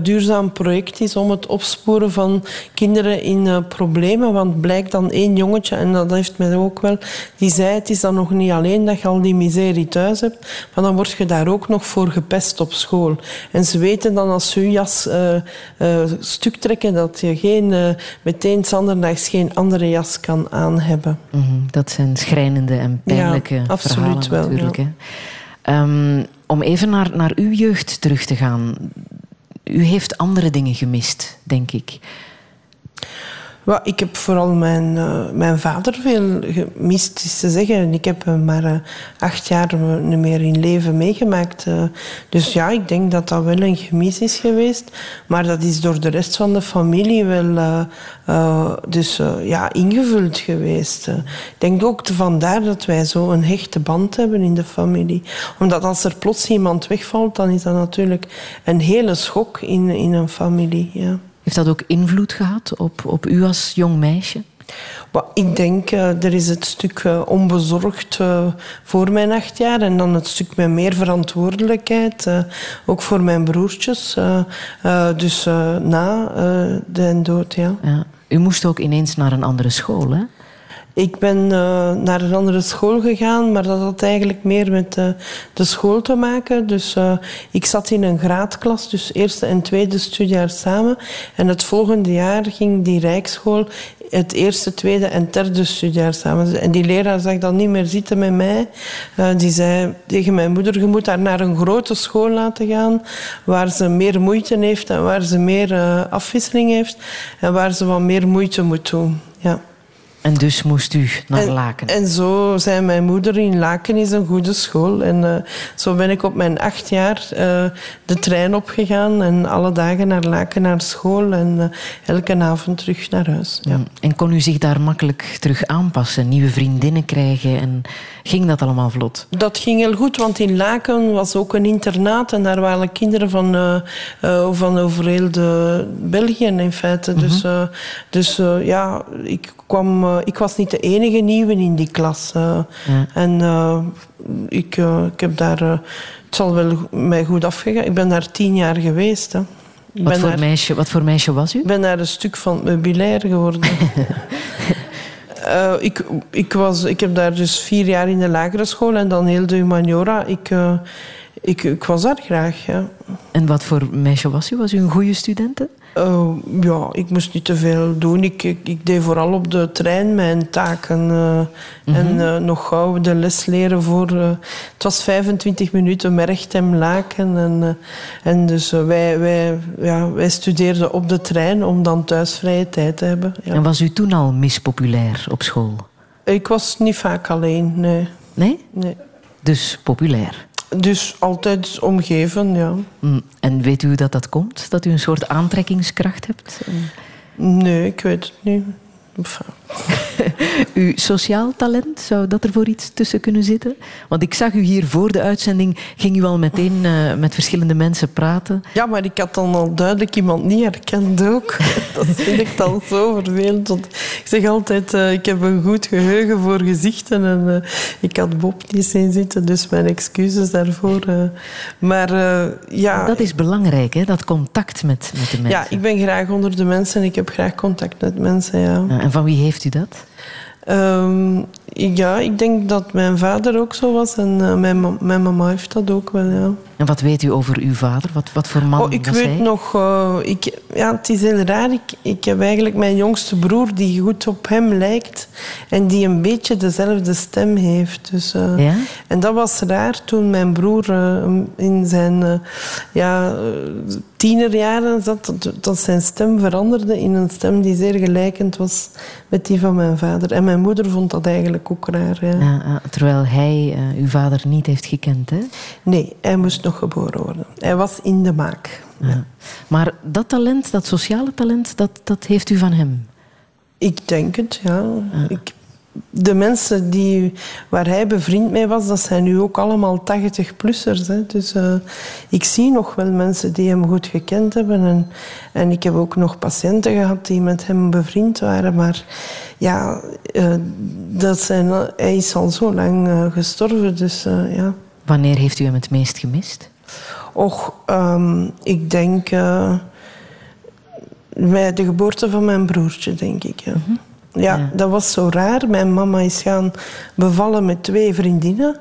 duurzaam project is om het opsporen van kinderen in problemen. Want blijkt dan één jongetje, en dat heeft mij ook wel, die zei: Het is dan nog niet alleen dat je al die miserie thuis hebt, maar dan word je daar ook nog voor gepest op school. En ze weten dan als ze je jas stuk trekken dat je geen meteen anderdags geen andere jas kan aan hebben. Mm -hmm. Dat zijn schrijnende en pijnlijke ja, absoluut verhalen natuurlijk. Wel, ja. um, om even naar, naar uw jeugd terug te gaan. U heeft andere dingen gemist, denk ik. Well, ik heb vooral mijn, uh, mijn vader veel gemist, is te zeggen. Ik heb hem maar uh, acht jaar niet meer in leven meegemaakt. Uh, dus ja, ik denk dat dat wel een gemis is geweest. Maar dat is door de rest van de familie wel dus, ja, ingevuld geweest. ik denk ook vandaar dat wij zo een hechte band hebben in de familie. Omdat als er plots iemand wegvalt, dan is dat natuurlijk een hele schok in, in een familie. Ja. Heeft dat ook invloed gehad op, op u als jong meisje? Ik denk, uh, er is het stuk uh, onbezorgd uh, voor mijn acht jaar en dan het stuk met meer verantwoordelijkheid, ook voor mijn broertjes. dus na de dood, ja. ja. U moest ook ineens naar een andere school, hè? Ik ben uh, naar een andere school gegaan, maar dat had eigenlijk meer met uh, de school te maken. Dus uh, ik zat in een graadklas, dus eerste en tweede studiejaar samen. En het volgende jaar ging die rijkschool het eerste, tweede en derde studiejaar samen. En die leraar zag dan niet meer zitten met mij. die zei tegen mijn moeder, je moet haar naar een grote school laten gaan, waar ze meer moeite heeft en waar ze meer afwisseling heeft en waar ze wat meer moeite moet doen. Ja. En dus moest u naar en, Laken. En zo zei mijn moeder in Laken is een goede school. En eh, zo ben ik op mijn acht jaar eh, de trein opgegaan en alle dagen naar Laken naar school en eh, elke avond terug naar huis. Ja. Mm. En kon u zich daar makkelijk terug aanpassen, nieuwe vriendinnen krijgen en ging dat allemaal vlot? Dat ging heel goed, want in Laken was ook een internaat en daar waren kinderen van, van over heel de België in feite. Dus, eh, dus ja, ik, kwam, eh, ik was niet de enige nieuwe in die klas. eh. Ja. En eh, ik, ik heb daar, het zal wel mij goed afgegaan. Ik ben daar tien jaar geweest. Hè. Wat voor, daar- meisje, wat voor meisje was u? ik ben daar een stuk van het meubilair geworden. Ik, ik, was, ik heb daar dus vier jaar in de lagere school en dan heel de humaniora. Ik, ik, ik was daar graag, ja. En wat voor meisje was u? Was u een goede studente? Eh, ja, ik moest niet te veel doen. Ik, ik, ik deed vooral op de trein mijn taken. eh, En eh, nog gauw de les leren voor... het was 25 minuten Merchtem Laken. En, en dus wij, wij, ja, wij studeerden op de trein om dan thuis vrije tijd te hebben. Ja. En was u toen al mispopulair op school? Ik was niet vaak alleen, nee. Nee? nee. Dus populair. Dus altijd omgeven, ja. Mm, En weet u dat dat komt? Dat u een soort aantrekkingskracht hebt? Nee, ik weet het niet. Enfin, Uw sociaal talent, zou dat er voor iets tussen kunnen zitten? Want ik zag u hier voor de uitzending, ging u al meteen eh, met verschillende mensen praten. Ja, maar ik had dan al duidelijk iemand niet herkend ook. Dat vind ik dan zo vervelend. Want ik zeg altijd, eh, ik heb een goed geheugen voor gezichten. En eh, ik had Bob niet zien zitten, dus mijn excuses daarvoor. maar ja... Dat is belangrijk, hè? dat contact met, met de mensen. Ja, ik ben graag onder de mensen en ik heb graag contact met mensen, ja. Ja, En van wie heeft u dat? Ehm, ja, ik denk dat mijn vader ook zo was en eh, mijn, ma- mijn mama heeft dat ook wel, ja. En wat weet u over uw vader? Wat, wat voor man Oh, ik was weet hij? nog, eh, ik, ja, het is heel raar. Ik, ik heb eigenlijk mijn jongste broer die goed op hem lijkt en die een beetje dezelfde stem heeft. Dus, eh, Ja? En dat was raar toen mijn broer in zijn ja, tienerjaren zat, dat, zijn stem veranderde in een stem die zeer gelijkend was met die van mijn vader. En mijn moeder vond dat eigenlijk ook raar. Ja. Ja, terwijl hij eh, uw vader niet heeft gekend, hè? Nee, hij moest nog geboren worden. Hij was in de maak. Ja. Maar dat talent, dat sociale talent, dat, dat heeft u van hem? Ik denk het, ja. Ik, de mensen die, waar hij bevriend mee was, dat zijn nu ook allemaal 80-plussers. hè. Dus eh, ik zie nog wel mensen die hem goed gekend hebben. En, en ik heb ook nog patiënten gehad die met hem bevriend waren. Maar ja, eh, dat zijn, hij is al zo lang eh, gestorven. Dus ja. Wanneer heeft u hem het meest gemist? Och, ehm, ik denk bij de geboorte van mijn broertje, denk ik. Ja. Ja, dat was zo raar. Mijn mama is gaan bevallen met twee vriendinnen.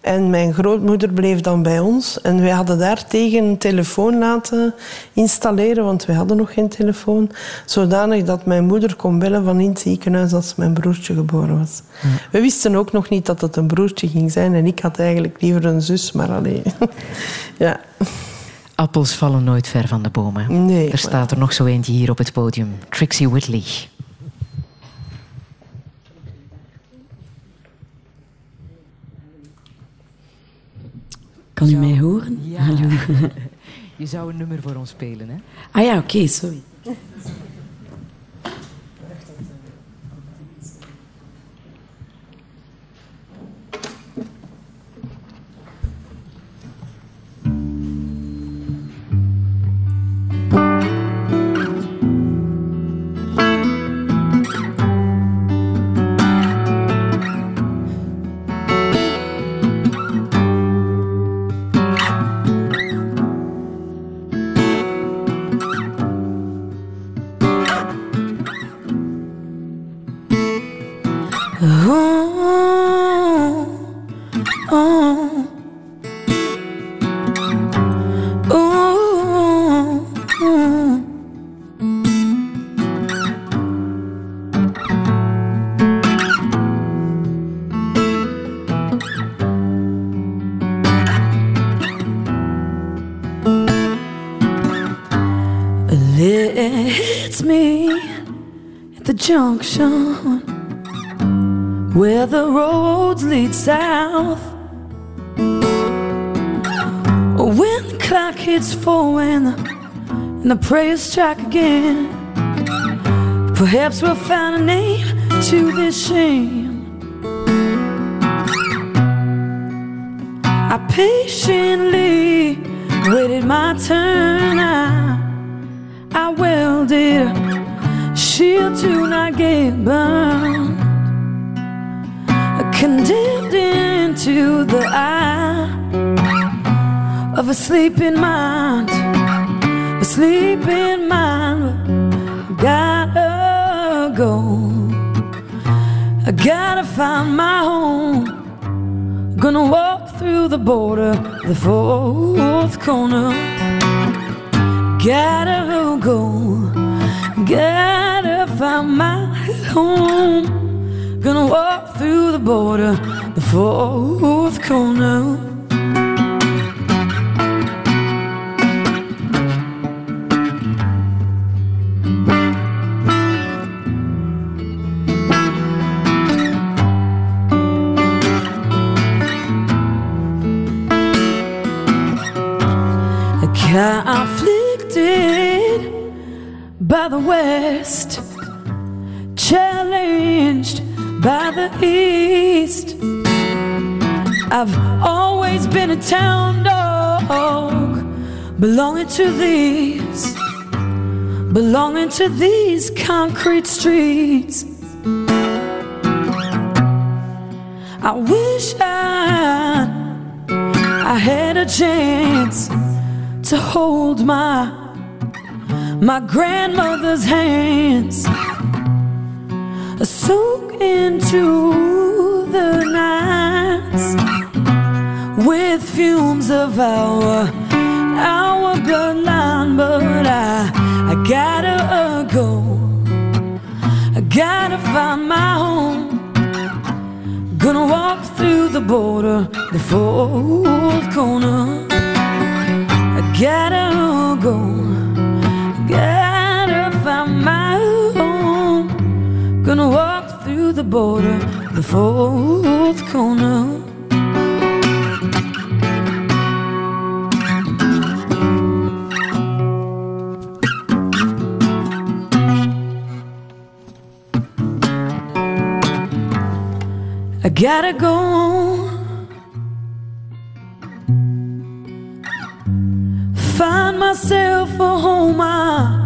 En mijn grootmoeder bleef dan bij ons. En wij hadden daar tegen een telefoon laten installeren, want wij hadden nog geen telefoon. Zodanig dat mijn moeder kon bellen van in het ziekenhuis als mijn broertje geboren was. We wisten ook nog niet dat het een broertje ging zijn. En ik had eigenlijk liever een zus, maar alleen. ja. Appels vallen nooit ver van de bomen. Nee, er staat er nog zo eentje hier op het podium. Trixie Whitley. Kan u mij horen? Hallo. Je zou een nummer voor ons spelen, hè? Ah ja, oké, sorry. Junction where the roads lead south. When the clock hits four and the, and the prayers strike again, perhaps we'll find a name to this shame. I patiently waited my turn. I, I welded shield to not get burned. Condemned into the eye of a sleeping mind, a sleeping mind. Gotta go. I gotta find my home. Gonna walk through the border, the fourth corner. Gotta go. Gotta find my home. Gonna walk through the border, the fourth corner. By the east. I've always been a town dog, belonging to these, belonging to these concrete streets. I wish I, I had a chance to hold my, my grandmother's hands soak into the nights with fumes of our our bloodline, but I I gotta uh, go. I gotta find my home. Gonna walk through the border, the fourth corner. I gotta uh, go. Gotta find my home. Gonna walk the border, the fourth corner. I gotta go. Find myself a home. I,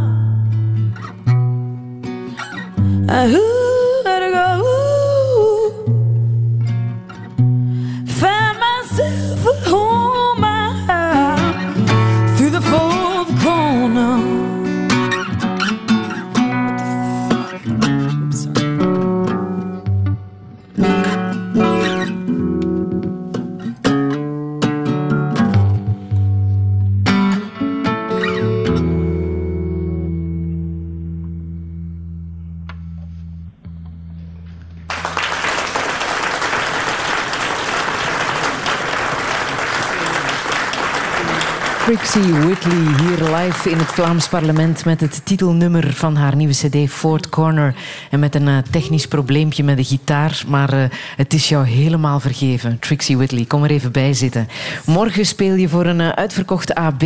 Vlaams parlement met het titelnummer van haar nieuwe cd Fort Corner. En met een eh, technisch probleempje met de gitaar, maar eh, het is jou helemaal vergeven. Trixie Whitley, kom er even bij zitten. Morgen speel je voor een eh, uitverkochte AB.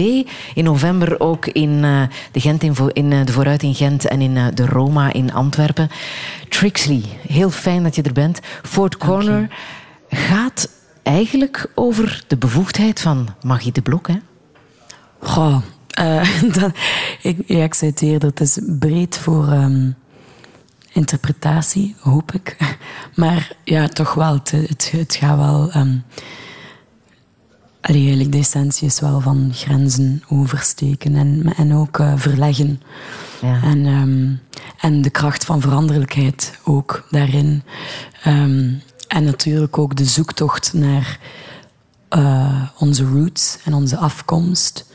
In november ook in, de, Gent in, in de Vooruit in Gent en in de Roma in Antwerpen. Trixie, heel fijn dat je er bent. Fort Corner gaat eigenlijk over de bevoegdheid van Magie de Blok, hè? Goh, eh, dat, ik, ja, ik zei het eerder, het is breed voor ehm, interpretatie, hoop ik. Maar ja, toch wel, het, het, het gaat wel... allee, eigenlijk de essentie is wel van grenzen oversteken en, en ook eh, verleggen. En, ehm, en de kracht van veranderlijkheid ook daarin. En natuurlijk ook de zoektocht naar eh, onze roots en onze afkomst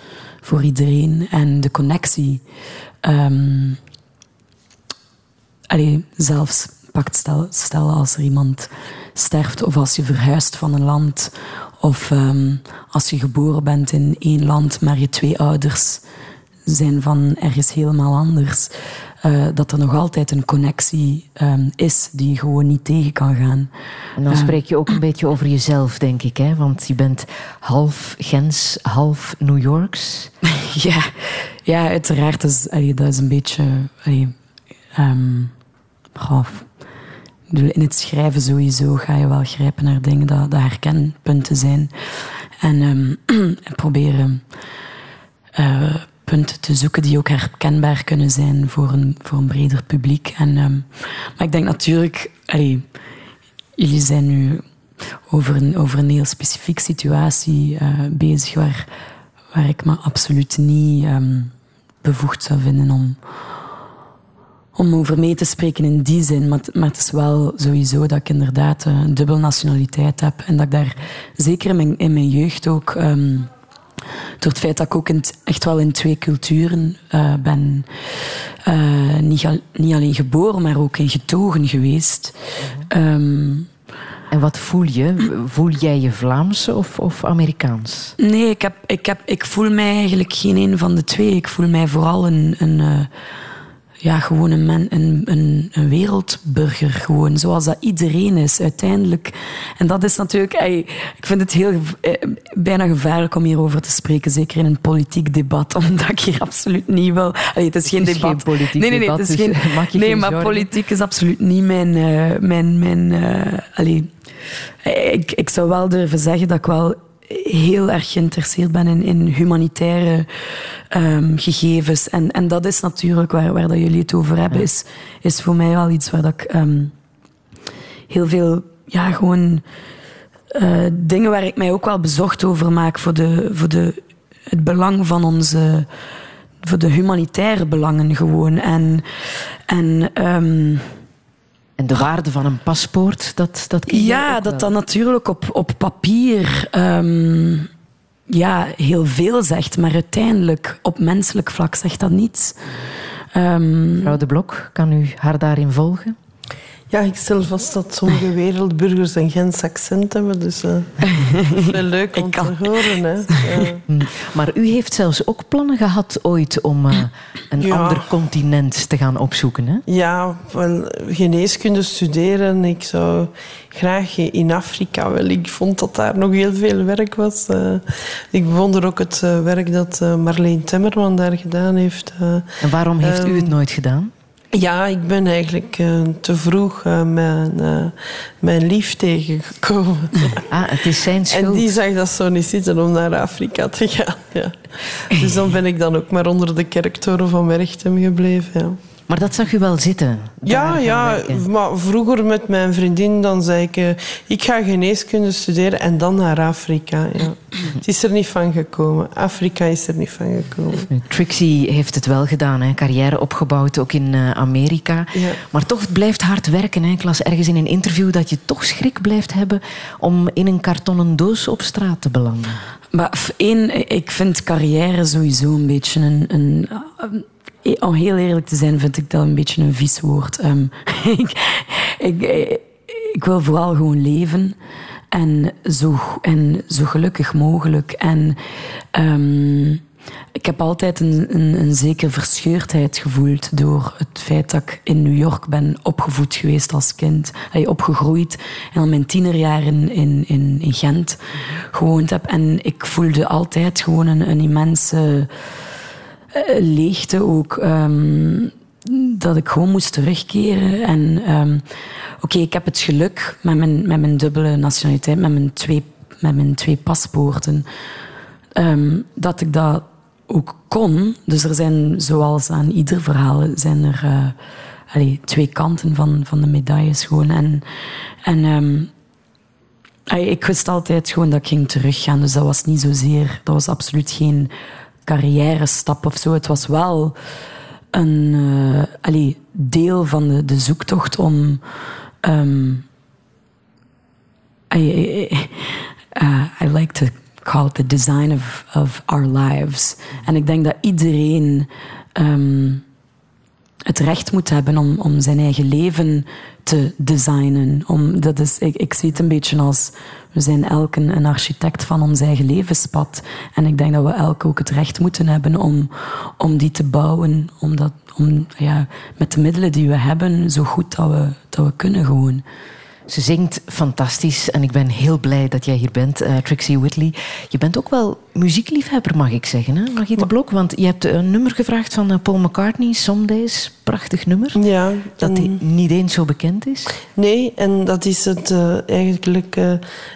voor iedereen en de connectie. Allee, zelfs pakt stel, stel als er iemand sterft of als je verhuist van een land of ehm, als je geboren bent in één land maar je twee ouders zijn van ergens helemaal anders. Eh, dat er nog altijd een connectie ehm, is die je gewoon niet tegen kan gaan. En dan Eh, spreek je ook een beetje over jezelf, denk ik. Hè? Want je bent half Gens, half New Yorks. ja, ja, uiteraard. Is, allee, dat is een beetje. allee, ehm, in het schrijven sowieso ga je wel grijpen naar dingen dat, dat herkenpunten zijn. En, ehm, en proberen eh, punten te zoeken die ook herkenbaar kunnen zijn voor een, voor een breder publiek. En, ehm, maar ik denk natuurlijk, jullie zijn nu over een, over een heel specifieke situatie eh, bezig waar, waar ik me absoluut niet ehm, bevoegd zou vinden om, om over mee te spreken in die zin. Maar, maar het is wel sowieso dat ik inderdaad eh, een dubbele nationaliteit heb. En dat ik daar zeker in mijn, in mijn jeugd ook... ehm, door het feit dat ik ook in echt wel in twee culturen eh, ben. eh, niet, al- niet alleen geboren, maar ook in getogen geweest. Ehm, En wat voel je? Voel jij je Vlaams of, of Amerikaans? Nee, ik, heb, ik, heb, ik voel mij eigenlijk geen een van de twee. Ik voel mij vooral een, een, eh, ja, gewoon een, men, een, een, een wereldburger. Gewoon, zoals dat iedereen is uiteindelijk. En dat is natuurlijk... ey, ik vind het heel, eh, bijna gevaarlijk om hierover te spreken. Zeker in een politiek debat. Omdat ik hier absoluut niet wil... Allee, het is geen Het is debat. geen politiek nee, nee, nee, debat, het is dus geen, maak je nee geen maar zorgen. politiek is absoluut niet mijn... eh, mijn, mijn eh, allee, ik, ik zou wel durven zeggen dat ik wel heel erg geïnteresseerd ben in, in humanitaire ehm, gegevens. En, en dat is natuurlijk waar, waar dat jullie het over hebben, is, is voor mij wel iets waar dat ik ehm, heel veel, ja, gewoon eh, dingen waar ik mij ook wel bezocht over maak voor, de, voor de, het belang van onze, voor de humanitaire belangen gewoon. En, en ehm, En de waarde van een paspoort, dat, dat ken ja, dat dat natuurlijk op, op papier ehm, ja, heel veel zegt, maar uiteindelijk op menselijk vlak zegt dat niets. Ehm, Mevrouw De Blok, kan u haar daarin volgen? Ja, ik stel vast dat sommige wereldburgers een Gens accent hebben, dus eh dat is wel leuk om te horen. Hè. Ja. Hm. Maar u heeft zelfs ook plannen gehad ooit om eh, een Ja. ander continent te gaan opzoeken. Hè? Ja, wel, geneeskunde studeren. Ik zou graag in Afrika. Wel, ik vond dat daar nog heel veel werk was. Eh, ik bewonder ook het eh, werk dat eh, Marleen Temmerman daar gedaan heeft. eh. En waarom heeft u het Ehm, nooit gedaan? Ja, ik ben eigenlijk eh, te vroeg eh, mijn, eh, mijn lief tegengekomen. Ah, het is zijn schuld. En die zag dat zo niet zitten om naar Afrika te gaan. Ja. Dus dan ben ik dan ook maar onder de kerktoren van Merchtem gebleven. Ja. Maar dat zag u wel zitten? Ja, ja werken. maar vroeger met mijn vriendin dan zei ik... eh, ik ga geneeskunde studeren en dan naar Afrika. Ja. Het is er niet van gekomen. Afrika is er niet van gekomen. Trixie heeft het wel gedaan, hè? carrière opgebouwd, ook in eh, Amerika. Ja. Maar toch het blijft hard werken. Hè? Ik las ergens in een interview dat je toch schrik blijft hebben om in een kartonnen doos op straat te belanden. Maar één, ik vind carrière sowieso een beetje een... een om heel eerlijk te zijn, vind ik dat een beetje een vies woord. Ehm, ik, ik, ik wil vooral gewoon leven. En zo, en zo gelukkig mogelijk. En ehm, ik heb altijd een, een, een zekere verscheurdheid gevoeld door het feit dat ik in New York ben opgevoed geweest als kind. Allee, opgegroeid en al mijn tienerjaren in, in, in Gent gewoond heb. En ik voelde altijd gewoon een, een immense eh, leegte ook. ehm, dat ik gewoon moest terugkeren. En ehm, oké, ik heb het geluk met mijn, met mijn dubbele nationaliteit, met mijn twee, met mijn twee paspoorten, ehm, dat ik dat ook kon. Dus er zijn, zoals aan ieder verhaal, zijn er eh, twee kanten van, van de medailles gewoon. En, en ik wist altijd gewoon dat ik ging teruggaan. Dus dat was niet zozeer, dat was absoluut geen carrière stap of zo. Het was wel een eh, allee, deel van de, de zoektocht om. ehm, I, I, uh, I like to call it the design of, of our lives. En ik denk dat iedereen. ehm, het recht moet hebben om, om zijn eigen leven te designen. Om, dat is, ik, ik zie het een beetje als we zijn elk een, een architect van ons eigen levenspad. En ik denk dat we elk ook het recht moeten hebben om, om die te bouwen. Om dat, om, ja, met de middelen die we hebben, zo goed dat we, dat we kunnen gewoon. Ze zingt fantastisch en ik ben heel blij dat jij hier bent, eh, Trixie Whitley. Je bent ook wel muziekliefhebber, mag ik zeggen, hè? Mag je de Blok? Want je hebt een nummer gevraagd van eh, Paul McCartney, Some Days. Prachtig nummer. Ja. Dat die niet eens zo bekend is. Nee, en dat is het, eh, eigenlijk eh,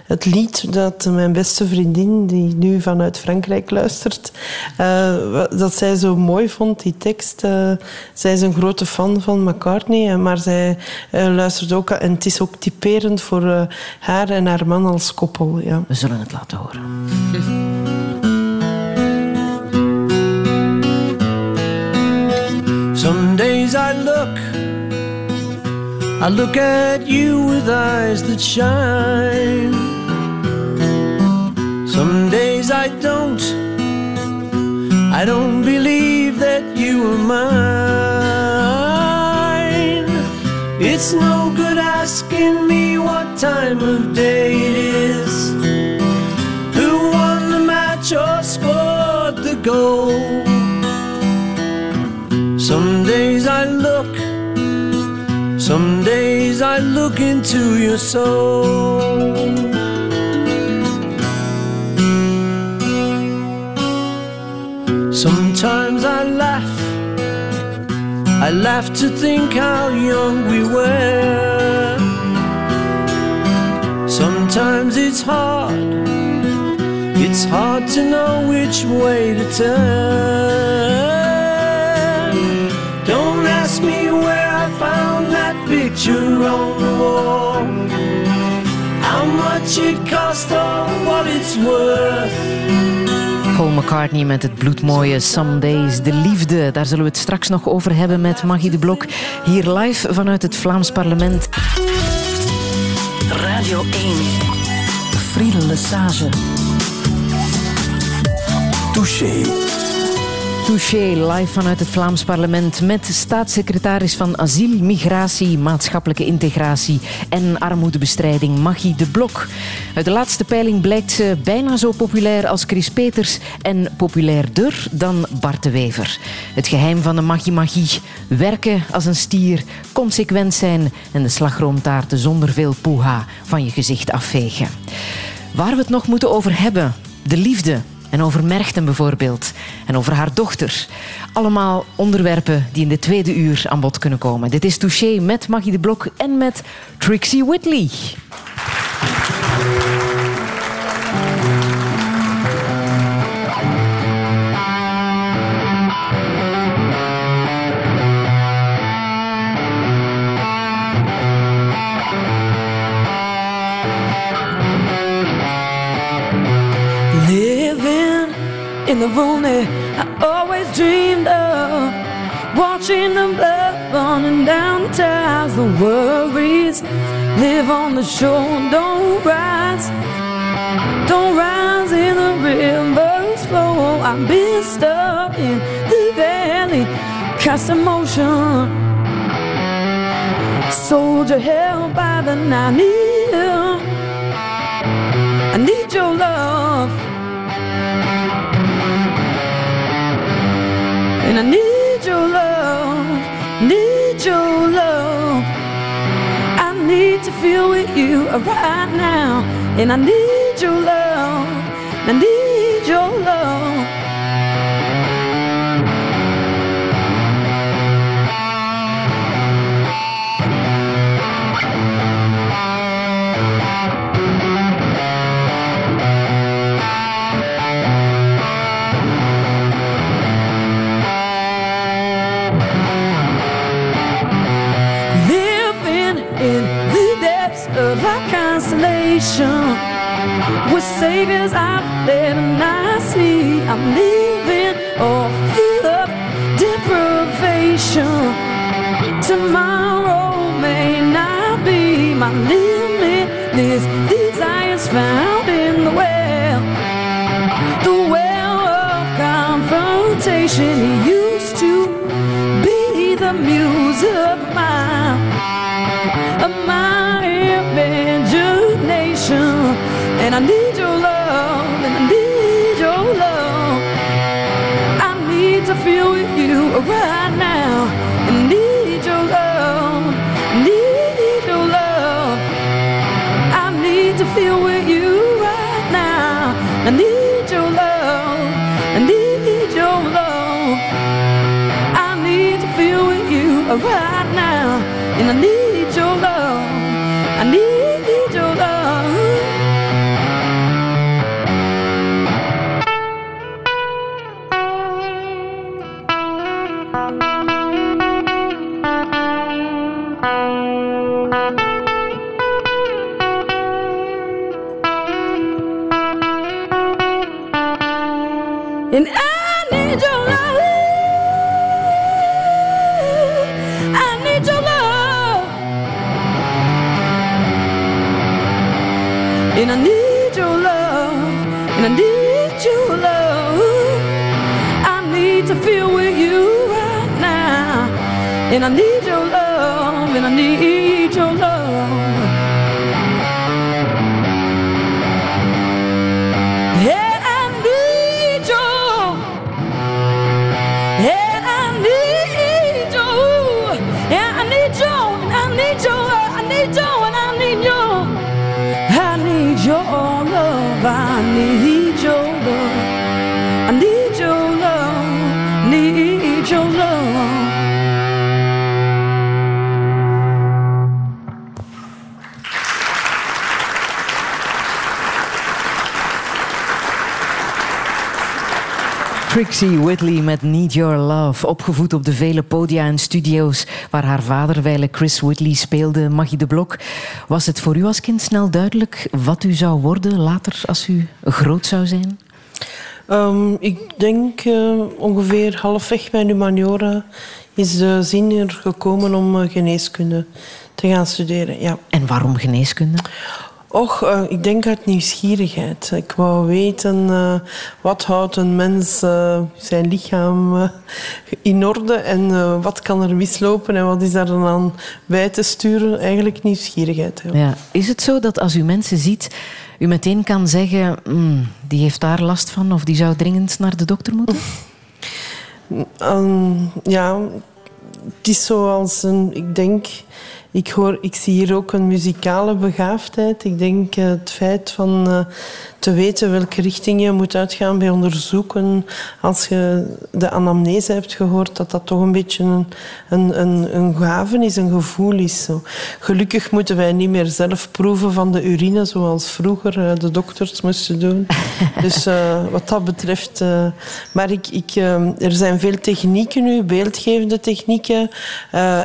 het lied dat mijn beste vriendin, die nu vanuit Frankrijk luistert, eh, dat zij zo mooi vond, die tekst. Zij is een grote fan van McCartney, maar zij luistert ook... En het is ook typerend voor haar en haar man als koppel. Ja. We zullen het laten horen. I look, I look at you with eyes that shine. Some days I don't, I don't believe that you are mine. It's no good asking me what time of day it is, who won the match or scored the goal. I look into your soul. Sometimes I laugh, I laugh to think how young we were. Sometimes it's hard, it's hard to know which way to turn. Picture on the wall. How much it cost or what it's worth. Paul McCartney met het bloedmooie Some Days. De liefde, daar zullen we het straks nog over hebben met Maggie de Blok. Hier live vanuit het Vlaams parlement. Radio 1. Friedel Lesage. Touché. Touché, live vanuit het Vlaams parlement met staatssecretaris van Asiel, Migratie, Maatschappelijke Integratie en Armoedebestrijding Maggie de Blok. Uit de laatste peiling blijkt ze bijna zo populair als Chris Peters en populairder dan Bart de Wever. Het geheim van de Maggie Magie, werken als een stier, consequent zijn en de slagroomtaarten zonder veel poeha van je gezicht afvegen. Waar we het nog moeten over hebben, de liefde. En over Merchten bijvoorbeeld. En over haar dochter. Allemaal onderwerpen die in de tweede uur aan bod kunnen komen. Dit is Touché met Maggie de Blok en met Trixie Whitley. In the room that I always dreamed of. Watching the blood running down the tiles, the worries live on the shore. Don't rise, don't rise in the river's flow. I've been stuck in the valley, cast in motion. Soldier held by the you. I need your love. And I need your love, need your love. I need to feel with you right now. And I need your love, I need constellation. With saviors out there and I see I'm living off the deprivation. Tomorrow may not be my limit. limitless desires found in the well. The well of confrontation he used to be the muse of mine, and I need your love, and I need your love. I need to feel with you right And I need your love. And I need Trixie Whitley met Need Your Love. Opgevoed op de vele podia en studio's waar haar vader wijle Chris Whitley speelde, Maggie de Blok. Was het voor u als kind snel duidelijk wat u zou worden later als u groot zou zijn? Ehm, ik denk eh, ongeveer halfweg mijn humaniora is de zin er gekomen om eh, geneeskunde te gaan studeren. Ja. En waarom geneeskunde? Och, eh, ik denk uit nieuwsgierigheid. Ik wou weten eh, wat houdt een mens eh, zijn lichaam in orde en wat kan er mislopen en wat is daar dan aan bij te sturen. Eigenlijk nieuwsgierigheid. Ja. Ja. Is het zo dat als u mensen ziet, u meteen kan zeggen, "Hmm, die heeft daar last van of die zou dringend naar de dokter moeten? Ehm, ja, het is zoals een, ik denk, ik, hoor, ik zie hier ook een muzikale begaafdheid. Ik denk eh, het feit van eh, te weten welke richting je moet uitgaan bij onderzoeken. Als je de anamnese hebt gehoord, dat dat toch een beetje een, een, een, een gave is, een gevoel is. Zo. Gelukkig moeten wij niet meer zelf proeven van de urine, zoals vroeger eh, de dokters moesten doen. dus eh, wat dat betreft... eh, maar ik, ik, er zijn veel technieken nu, beeldgevende technieken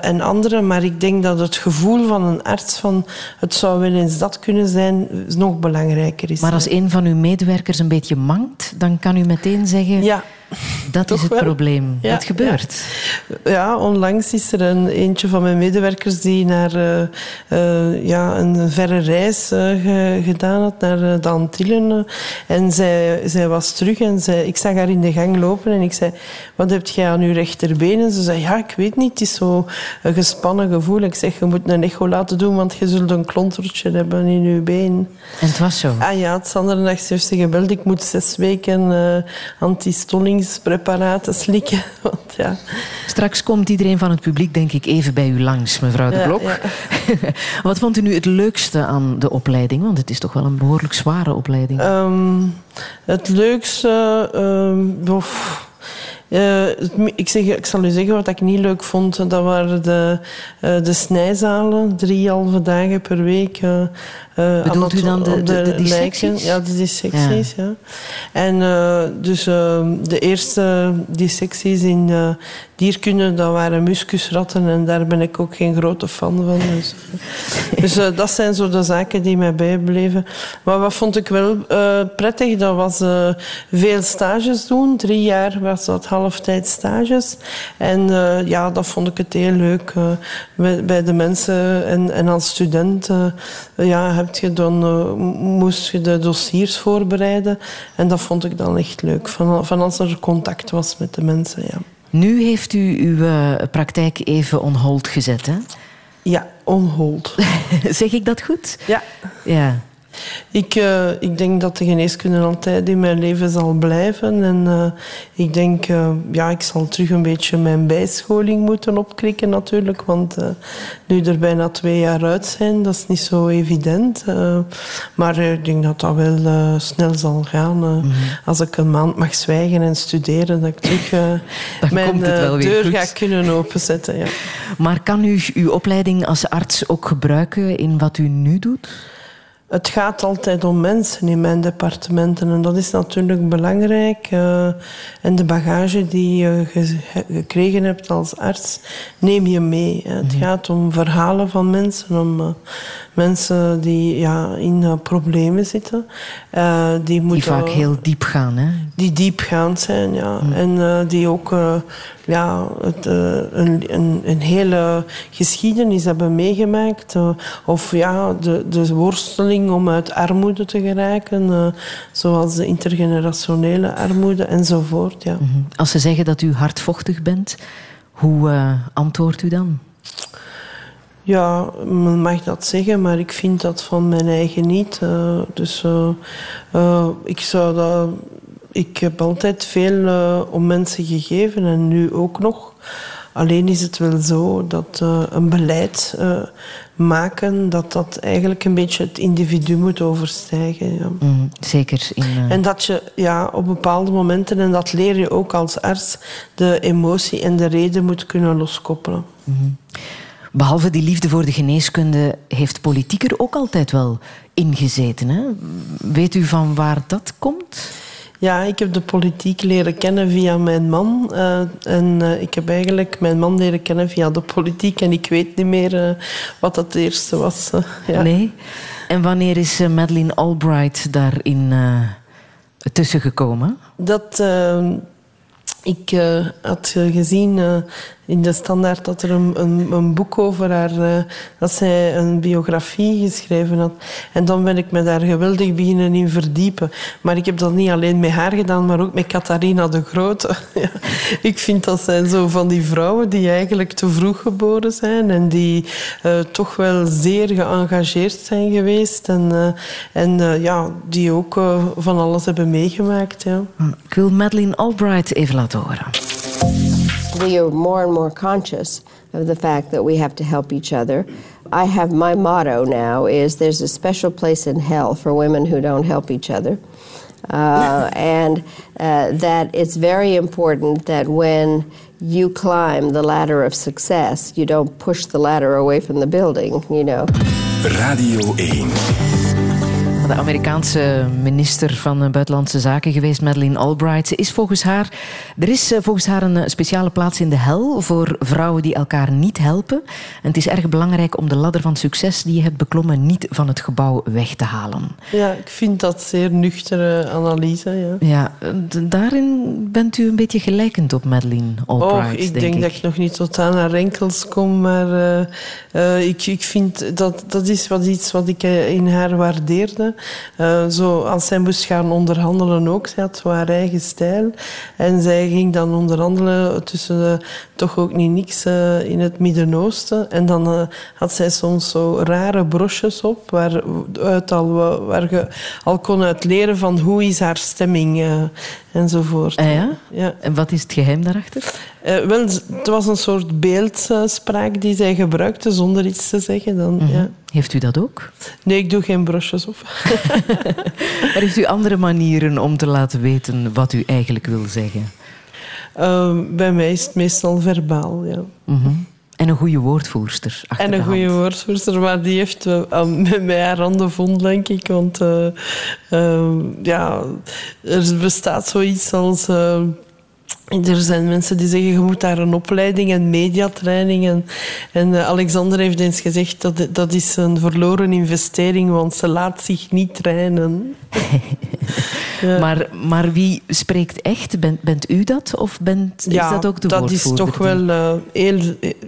en andere. Maar ik denk dat het gevoel van een arts van het zou wel eens dat kunnen zijn, nog belangrijker is. Maar als van uw medewerkers een beetje mankt, dan kan u meteen zeggen, Ja. Dat is het wel. probleem. Ja, het gebeurt. Ja, onlangs is er een, eentje van mijn medewerkers die naar eh, eh, ja, een verre reis eh, ge- gedaan had naar de Antillen. en zij, zij was terug en zij, ik zag haar in de gang lopen en ik zei, wat heb jij aan je rechterbeen? En ze zei, ja, ik weet niet, het is zo gespannen gevoel. Ik zeg, je moet een echo laten doen, want je zult een klontertje hebben in je been. En het was zo. Ah ja, het andere dag heeft ze gebeld. Ik moet zes weken eh antistollingspreparaten slikken. Want ja, Straks komt iedereen van het publiek, denk ik, even bij u langs, mevrouw de Blok. ja. Wat vond u nu het leukste aan de opleiding? Want het is toch wel een behoorlijk zware opleiding. Ehm, het leukste... ehm, eh, ik, zeg, ik zal u zeggen wat ik niet leuk vond. Dat waren de, eh, de snijzalen. Drie halve dagen per week. eh, eh, Bedoelt u dan de- de- dissecties? Ja, de dissecties. Ja. En eh, dus eh, de eerste dissecties in eh, dierkunde, dat waren muskusratten. En daar ben ik ook geen grote fan van. Dus, dus dat zijn zo de zaken die mij bijbleven. Maar wat vond ik wel prettig, dat was veel stages doen. Drie jaar was dat halftijd stages. En ja, dat vond ik het heel leuk. bij, bij de mensen en, en als student ja, heb je dan, eh, moest je de dossiers voorbereiden. En dat vond ik dan echt leuk, van, van als er contact was met de mensen. Ja. Nu heeft u uw uh, praktijk even on hold gezet, hè? Ja, on hold. zeg ik dat goed? Ja. Ja. Ik, uh, ik denk dat de geneeskunde altijd in mijn leven zal blijven. En uh, ik denk, uh, ja, ik zal terug een beetje mijn bijscholing moeten opkrikken natuurlijk. Want nu er bijna twee jaar uit zijn, dat is niet zo evident. maar ik denk dat dat wel snel zal gaan. Mm -hmm. Als ik een maand mag zwijgen en studeren, dat ik terug mijn deur goed. ga kunnen openzetten. Ja. Maar kan u uw opleiding als arts ook gebruiken in wat u nu doet? Het gaat altijd om mensen in mijn departementen en dat is natuurlijk belangrijk. Uh, en de bagage die je gekregen hebt als arts, neem je mee. Het gaat om verhalen van mensen, om uh, mensen die ja, in uh, problemen zitten. die, moeten, die vaak heel diep gaan, hè? Die diepgaand zijn, ja. En die ook ja, het, een, een, een, hele geschiedenis hebben meegemaakt. of ja, de, de worsteling om uit armoede te geraken, zoals de intergenerationele armoede enzovoort. Ja. Als ze zeggen dat u hardvochtig bent, hoe antwoordt u dan? Ja, men mag dat zeggen, maar ik vind dat van mijn eigen niet. Uh, dus uh, uh, ik zou dat. Ik heb altijd veel om mensen gegeven en nu ook nog. Alleen is het wel zo dat een beleid maken, dat dat eigenlijk een beetje het individu moet overstijgen. Ja. Mm, zeker. In, uh... En dat je ja, op bepaalde momenten, en dat leer je ook als arts, de emotie en de reden moet kunnen loskoppelen. Mm. Behalve die liefde voor de geneeskunde heeft politiek er ook altijd wel ingezeten. Hè? Weet u van waar dat komt? Ja, ik heb de politiek leren kennen via mijn man. Uh, en uh, ik heb eigenlijk mijn man leren kennen via de politiek. En ik weet niet meer uh, wat dat eerste was. ja. Nee? En wanneer is Madeleine Albright daarin tussen gekomen? Dat... ik had gezien in de standaard dat er een, een, boek over haar, uh, dat zij een biografie geschreven had. En dan ben ik me daar geweldig beginnen in verdiepen. Maar ik heb dat niet alleen met haar gedaan, maar ook met Catharina de Grote. Ik vind dat zijn zo van die vrouwen die eigenlijk te vroeg geboren zijn en die uh, toch wel zeer geëngageerd zijn geweest en, uh, en ja, die ook van alles hebben meegemaakt. Ja. Ik wil Madeleine Albright even laten horen. We are more and more conscious of the fact that we have to help each other. I have my motto now is there's a special place in hell for women who don't help each other. Uh, and uh, that it's very important that when you climb the ladder of success, you don't push the ladder away from the building, you know. Radio 1. De Amerikaanse minister van Buitenlandse Zaken geweest, Madeleine Albright. Ze is volgens haar, er is volgens haar een speciale plaats in de hel voor vrouwen die elkaar niet helpen. En het is erg belangrijk om de ladder van succes die je hebt beklommen niet van het gebouw weg te halen. Ja, ik vind dat zeer nuchtere analyse. Ja, ja daarin bent u een beetje gelijkend op Madeleine Albright. Oh, ik denk, denk dat ik nog niet tot aan haar enkels kom, maar uh, uh, ik, ik vind dat dat is wat iets wat ik in haar waardeerde. Uh, zo, als zij moest gaan onderhandelen ook. Zij had haar eigen stijl. En zij ging dan onderhandelen tussen uh, toch ook niet niks uh, in het Midden-Oosten. En dan had zij soms zo rare brosjes op, waar, uit al, waar je al kon uit leren van hoe is haar stemming enzovoort. Ah, ja? ja? En wat is het geheim daarachter? Wel, het was een soort beeldspraak die zij gebruikte zonder iets te zeggen. Dan, mm -hmm. ja. Heeft u dat ook? Nee, ik doe geen brosjes op. maar heeft u andere manieren om te laten weten wat u eigenlijk wil zeggen? Uh, bij mij is het meestal verbaal, ja. Mm -hmm. En een goede woordvoerster. En een goede woordvoerster, maar die heeft wel met mij haar handen vond, denk ik. Want uh, uh, ja, er bestaat zoiets als. Er zijn mensen die zeggen, je moet daar een opleiding en mediatraining. En, en uh, Alexander heeft eens gezegd, dat dat is een verloren investering, want ze laat zich niet trainen. ja. maar, maar wie spreekt echt? Bent, bent u dat? Of bent, ja, is dat ook de dat is toch wel uh, heel...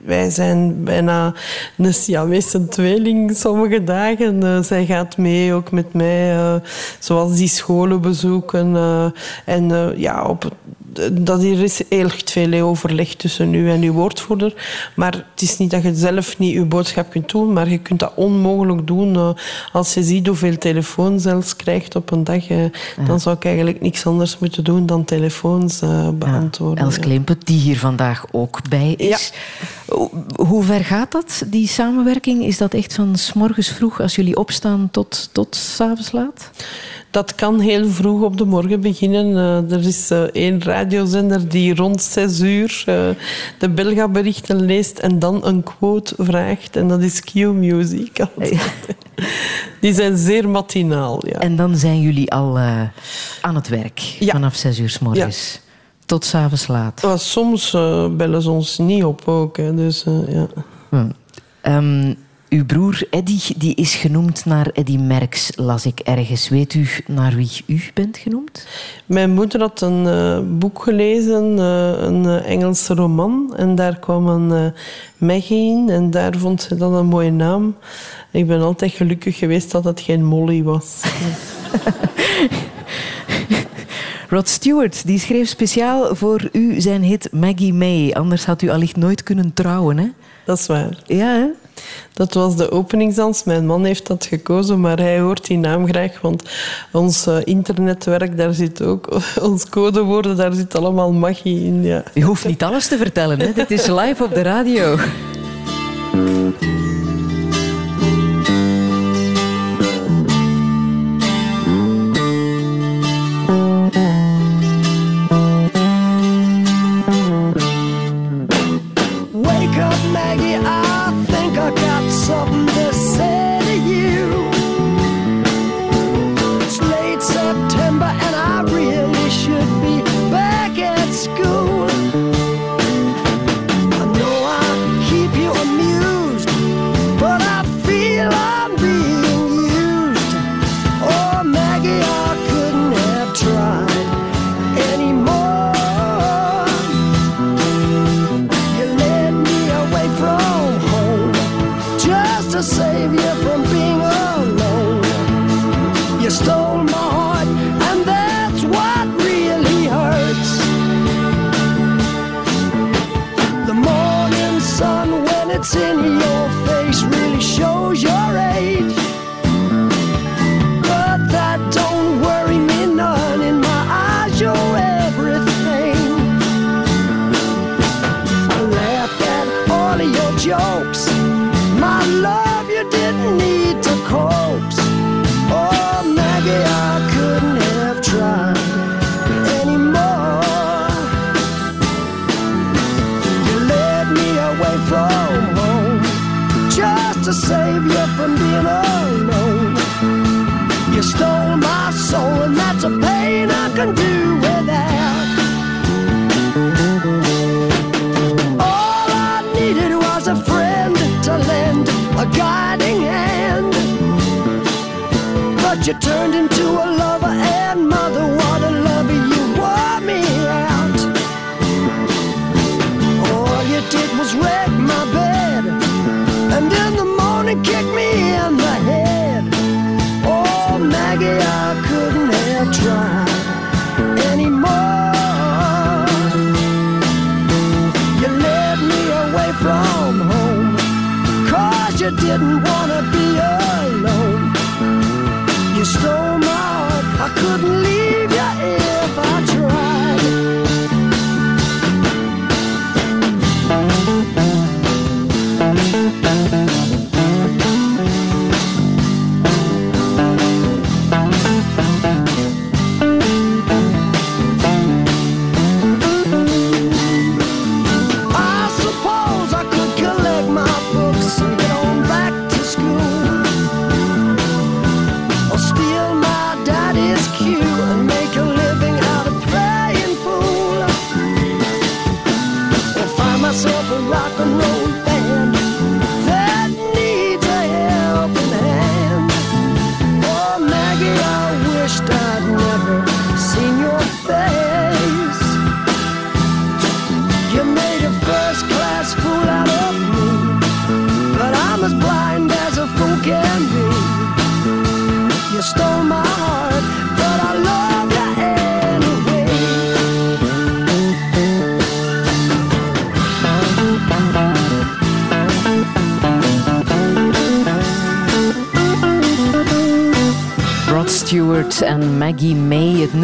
Wij zijn bijna een Siamese tweeling sommige dagen. Uh, zij gaat mee, ook met mij, zoals die scholen bezoeken. en ja, op dat er is heel veel overleg tussen u en uw woordvoerder. Maar het is niet dat je zelf niet uw boodschap kunt doen, maar je kunt dat onmogelijk doen. Uh, als je ziet hoeveel telefoon zelfs krijgt op een dag, ja. dan zou ik eigenlijk niks anders moeten doen dan telefoons uh, beantwoorden. Ja, Els die hier vandaag ook bij is. Hoe ver gaat dat, die samenwerking? Is dat echt van s morgens vroeg als jullie opstaan tot, tot s avonds laat? Dat kan heel vroeg op de morgen beginnen. Er is één radiozender die rond zes uur uh, de Belga-berichten leest en dan een quote vraagt. En dat is Q-Music. die zijn zeer matinaal. Ja. En dan zijn jullie al aan het werk ja. vanaf zes uur s morgens. Tot s'avonds laat. Soms bellen ze ons niet op ook. Hè, dus, ja. Hm. Um, uw broer Eddy die is genoemd naar Eddy Merckx, las ik ergens. Weet u naar wie u bent genoemd? Mijn moeder had een uh, boek gelezen, uh, een uh, Engelse roman. En daar kwam een Maggie in. En daar vond ze dan een mooie naam. Ik ben altijd gelukkig geweest dat het geen Molly was. Rod Stewart die schreef speciaal voor u zijn hit Maggie May. Anders had u allicht nooit kunnen trouwen, hè? Dat is waar. Ja, hè? Dat was de openingsdans. Mijn man heeft dat gekozen, maar hij hoort die naam graag. Want ons uh, internetwerk, daar zit ook... Ons codewoorden, daar zit allemaal magie in. Ja. Je hoeft niet alles te vertellen, hè? Dit is live op de radio.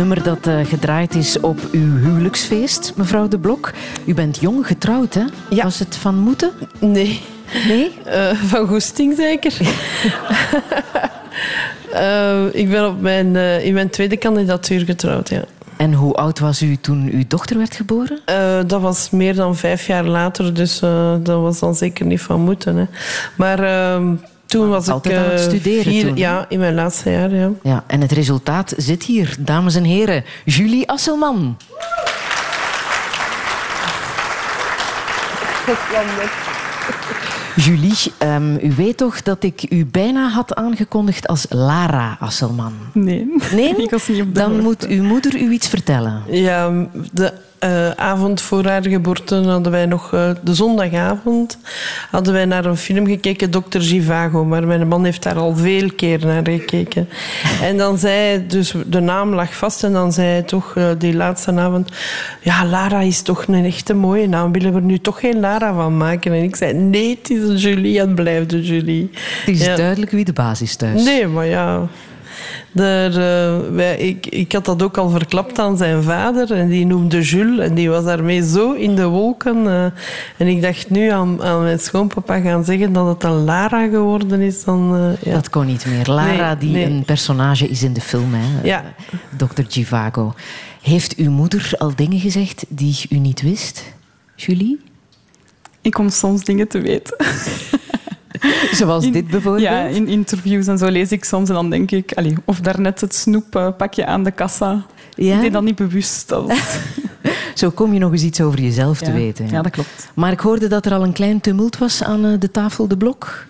Nummer dat uh, gedraaid is op uw huwelijksfeest, mevrouw De Blok. U bent jong getrouwd, hè? Ja. Was het van moeten? Nee. Nee? Uh, van goesting zeker. uh, ik ben op mijn, in mijn tweede kandidatuur getrouwd, ja. En hoe oud was u toen uw dochter werd geboren? dat was meer dan vijf jaar later, dus dat was dan zeker niet van moeten. Hè. Maar ehm, toen was Altijd ik aan het studeren vier, toen, ja, in mijn laatste jaar. Ja. ja, en het resultaat zit hier, dames en heren. Julie Asselman. Julie, um, u weet toch dat ik u bijna had aangekondigd als Lara Asselman? Nee. Nee? Ik was niet op de Dan hoogte. moet uw moeder u iets vertellen. Ja, de uh, avond voor haar geboorte hadden wij nog... Uh, de zondagavond hadden wij naar een film gekeken, Dr. Givago. Maar mijn man heeft daar al veel keer naar gekeken. en dan zei hij... Dus de naam lag vast en dan zei hij toch uh, die laatste avond... Ja, Lara is toch een echte mooie naam. Willen we er nu toch geen Lara van maken? En ik zei, nee, het is een Julie en het blijft een Julie. Het is ja. duidelijk wie de baas is thuis. Nee, maar ja... Daar, uh, wij, ik, ik had dat ook al verklapt aan zijn vader. En die noemde Jules. En die was daarmee zo in de wolken. Uh, en ik dacht nu aan, aan mijn schoonpapa gaan zeggen dat het een Lara geworden is. Dan, uh, ja. Dat kon niet meer. Lara, Nee, die nee. een personage is in de film. Hè? Ja. Dr. Givago. Heeft uw moeder al dingen gezegd die u niet wist? Julie? Ik kom soms dingen te weten. Zoals dit bijvoorbeeld? Ja, in interviews en zo lees ik soms en dan denk ik... Allee, of daarnet het snoeppakje aan de kassa. Ja? Ik deed dat niet bewust. Zo kom je nog eens iets over jezelf te weten. Ja, dat klopt. Maar ik hoorde dat er al een klein tumult was aan eh, de tafel de blok.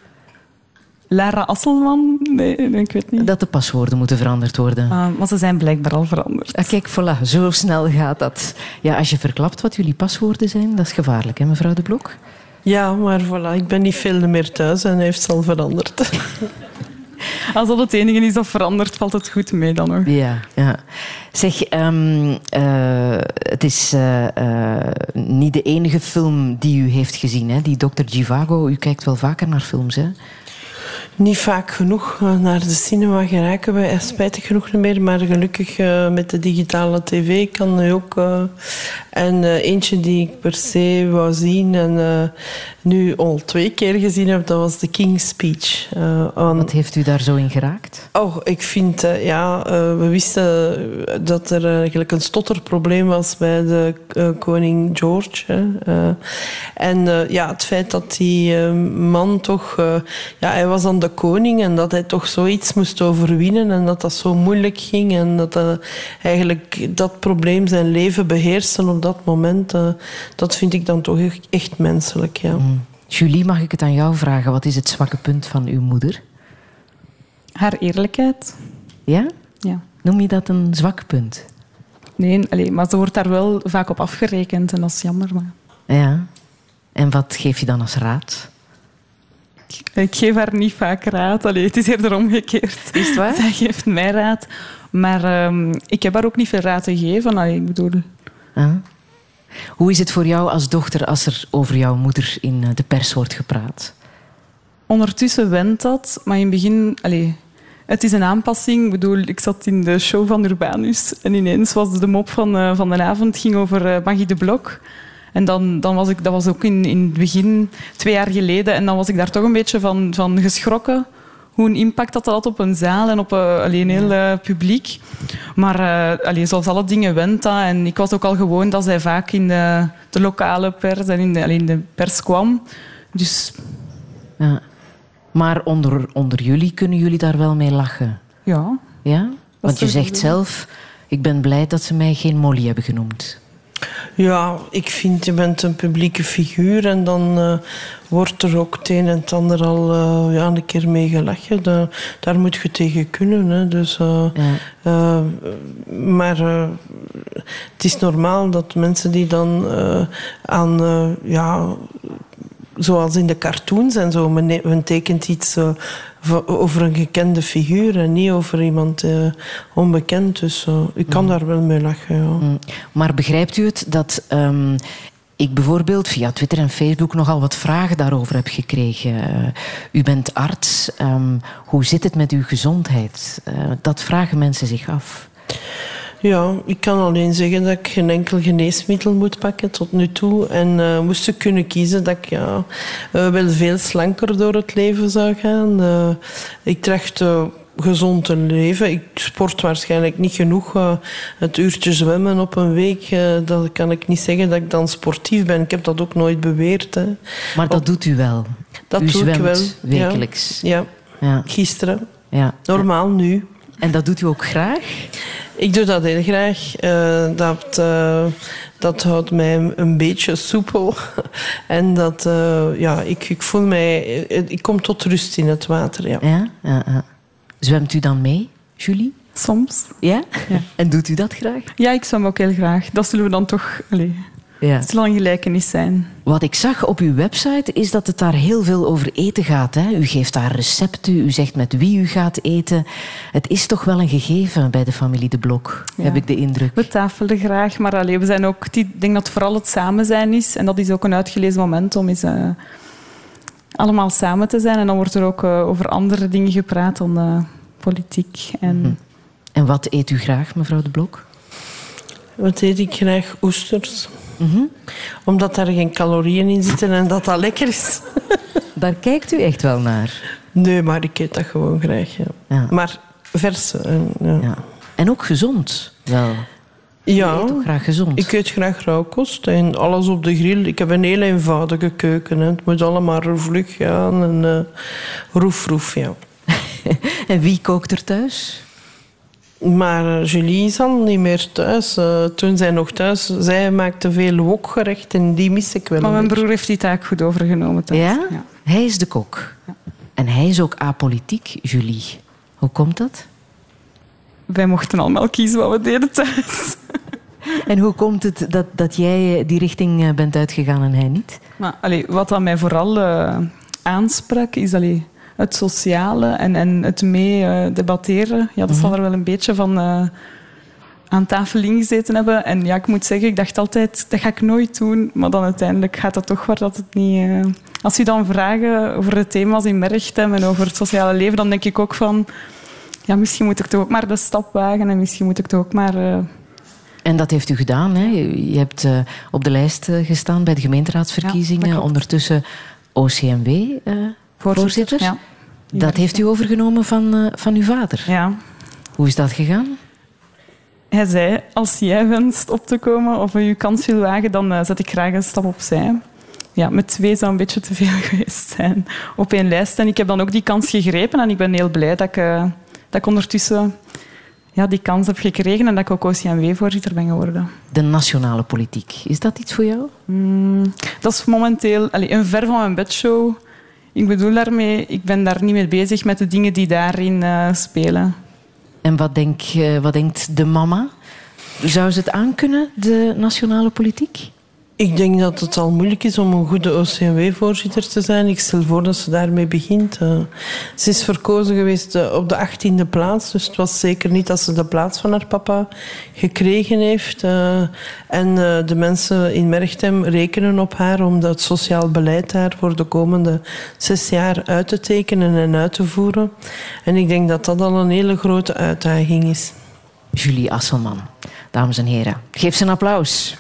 Lara Asselman? Nee, nee, ik weet niet. Dat de paswoorden moeten veranderd worden. Ah, maar ze zijn blijkbaar al veranderd. Ah, kijk, voilà, zo snel gaat dat. Ja, als je verklapt wat jullie paswoorden zijn, dat is gevaarlijk, hè, mevrouw de Blok? Ja, maar voilà, ik ben niet veel meer thuis en hij heeft ze al veranderd. Als dat het enige is dat verandert, valt het goed mee dan nog. Ja, ja. Zeg, ehm, eh, het is eh, eh, niet de enige film die u heeft gezien, hè? die Dr. Givago. U kijkt wel vaker naar films, hè? Niet vaak genoeg eh, naar de cinema geraken eh, spijtig genoeg niet meer. Maar gelukkig eh, met de digitale tv kan nu ook. eh, en eentje die ik per se wou zien en nu al twee keer gezien heb, dat was The King's Speech. Eh, aan- Wat heeft u daar zo in geraakt? Oh, ik vind, eh, ja, eh, we wisten dat er eigenlijk een stotterprobleem was bij de koning George. Hè. En ja, het feit dat die man toch, ja, hij was dan de koning en dat hij toch zoiets moest overwinnen en dat dat zo moeilijk ging en dat eigenlijk dat probleem zijn leven beheerste op dat moment, dat vind ik dan toch echt- echt menselijk, ja. Julie, mag ik het aan jou vragen? Wat is het zwakke punt van uw moeder? Haar eerlijkheid. Ja? Ja. Noem je dat een zwak punt? Nee, allee, maar ze wordt daar wel vaak op afgerekend en dat is jammer. Maar... Ja. En wat geef je dan als raad? Ik geef haar niet vaak raad. Allee, het is eerder omgekeerd. Is het waar? Zij geeft mij raad. Maar ehm, ik heb haar ook niet veel raad te geven. Allee, ik bedoel... Ah. Hoe is het voor jou als dochter als er over jouw moeder in eh, de pers wordt gepraat? Ondertussen went dat, maar in het begin... Allee, het is een aanpassing. Ik ik zat in de show van Urbanus en ineens was de mop van, eh, van de avond ging over eh, Maggie de Blok. En dan, dan was ik, dat was ook in, in het begin, twee jaar geleden, en dan was ik daar toch een beetje van, van geschrokken. Hoe een impact dat dat had op een zaal en op eh, allee, een heel eh, publiek. Maar eh, allee, zoals alle dingen went dat. En ik was ook al gewoon dat zij vaak in de, de lokale pers en in de, allee, in de pers kwam. Dus Ja. Maar onder, onder jullie kunnen jullie daar wel mee lachen? ja, Ja? Want je zegt zelf, ik ben blij dat ze mij geen Molly hebben genoemd. Ja, ik vind je bent een publieke figuur en dan eh, wordt er ook het een en het ander al eh, ja, een keer mee gelachen. Da- daar moet je tegen kunnen. Hè. Dus, eh, maar het is normaal dat mensen die dan aan, ja, zoals in de cartoons en zo, men, men tekent iets over een gekende figuur en niet over iemand eh, onbekend. Dus eh, ik kan daar wel mee lachen. Ja. Mm. Maar begrijpt u het dat ehm, ik bijvoorbeeld via Twitter en Facebook nogal wat vragen daarover heb gekregen. Eh, u bent arts. ehm, hoe zit het met uw gezondheid? Dat vragen mensen zich af. Ja, ik kan alleen zeggen dat ik geen enkel geneesmiddel moet pakken tot nu toe. En eh, moest ik kunnen kiezen dat ik ja, eh, wel veel slanker door het leven zou gaan. Eh, ik tracht gezond te leven. Ik sport waarschijnlijk niet genoeg. Het uurtje zwemmen op een week, dat kan ik niet zeggen dat ik dan sportief ben. Ik heb dat ook nooit beweerd. Hè. Maar dat doet u wel. Dat u doe zwemt ik wel. wekelijks. Ja. Ja. Gisteren. Ja. Normaal nu. En dat doet u ook graag? Ik doe dat heel graag. Eh, dat, eh, dat houdt mij een beetje soepel. en dat, eh, ja, ik, ik voel mij... Ik kom tot rust in het water, ja. Ja? Ja, ja. Zwemt u dan mee, Julie? Soms. Ja? En doet u dat graag? Ja, ik zwem ook heel graag. Dat zullen we dan toch... Allee, Ja. Het zal een gelijkenis zijn. Wat ik zag op uw website is dat het daar heel veel over eten gaat. Hè? U geeft daar recepten, u zegt met wie u gaat eten. Het is toch wel een gegeven bij de familie De Blok, Ja. heb ik de indruk. We tafelen graag, maar allee, we zijn ook, ik denk dat het vooral het samen zijn is. En dat is ook een uitgelezen moment om eens eh, allemaal samen te zijn. En dan wordt er ook eh, over andere dingen gepraat dan eh, politiek. En Mhm. En wat eet u graag, mevrouw De Blok? Wat eet ik graag? Oesters. Mhm. Omdat daar geen calorieën in zitten en dat dat lekker is. Daar kijkt u echt wel naar. Nee, maar ik eet dat gewoon graag. Ja. Ja. Maar verse. En, ja. En ook gezond, wel. Ja, U eet ook graag gezond. ik eet graag rauwkost en alles op de grill. Ik heb een heel eenvoudige keuken. Hè. Het moet allemaal vlug gaan en eh roef, roef, ja. En wie kookt er thuis? Maar eh, Julie is al niet meer thuis. Eh, toen zij nog thuis, zij maakte veel wokgerechten en die mis ik wel Maar mijn broer heeft die taak goed overgenomen. thuis. Ja? Hij is de kok. En hij is ook apolitiek, Julie. Hoe komt dat? Wij mochten allemaal kiezen wat we deden thuis. En hoe komt het dat, dat jij eh, die richting bent uitgegaan en hij niet? Maar allee, wat dat mij vooral eh, aansprak, is allee, het sociale en, en het mee eh, debatteren. Ja, dat zal er wel een beetje van eh, aan tafel ingezeten hebben. En ja, ik moet zeggen, ik dacht altijd, dat ga ik nooit doen. Maar dan uiteindelijk gaat dat toch waar dat het niet... eh, Als u dan vragen over de thema's in Merchtem en over het sociale leven, dan denk ik ook van... Ja, misschien moet ik toch ook maar de stap wagen en misschien moet ik toch ook maar... En dat heeft u gedaan. Hè? Je hebt op de lijst gestaan bij de gemeenteraadsverkiezingen. Ondertussen OCMW-voorzitter. ja. Dat heeft u overgenomen van, eh, van uw vader. Ja. Hoe is dat gegaan? Hij zei, als jij wenst op te komen of je kans wil wagen, dan eh, zet ik graag een stap opzij. Ja, met twee zou een beetje te veel geweest zijn op één lijst. En ik heb dan ook die kans gegrepen en ik ben heel blij dat ik, eh, dat ik ondertussen ja, die kans heb gekregen en dat ik ook OCMW-voorzitter ben geworden. De nationale politiek. Is dat iets voor jou? Mm, dat is momenteel allee, een ver van mijn bedshow. Ik bedoel daarmee, ik ben daar niet mee bezig met de dingen die daarin eh, spelen. En wat, denk, wat denkt de mama? Zou ze het aankunnen, de nationale politiek? Ik denk dat het al moeilijk is om een goede OCMW-voorzitter te zijn. Ik stel voor dat ze daarmee begint. Eh, ze is verkozen geweest eh, op de 18e plaats. Dus het was zeker niet dat ze de plaats van haar papa gekregen heeft. Eh, en de mensen in Merchtem rekenen op haar om dat sociaal beleid daar voor de komende zes jaar uit te tekenen en uit te voeren. En ik denk dat dat al een hele grote uitdaging is. Julie Asselman, dames en heren. Geef ze een applaus.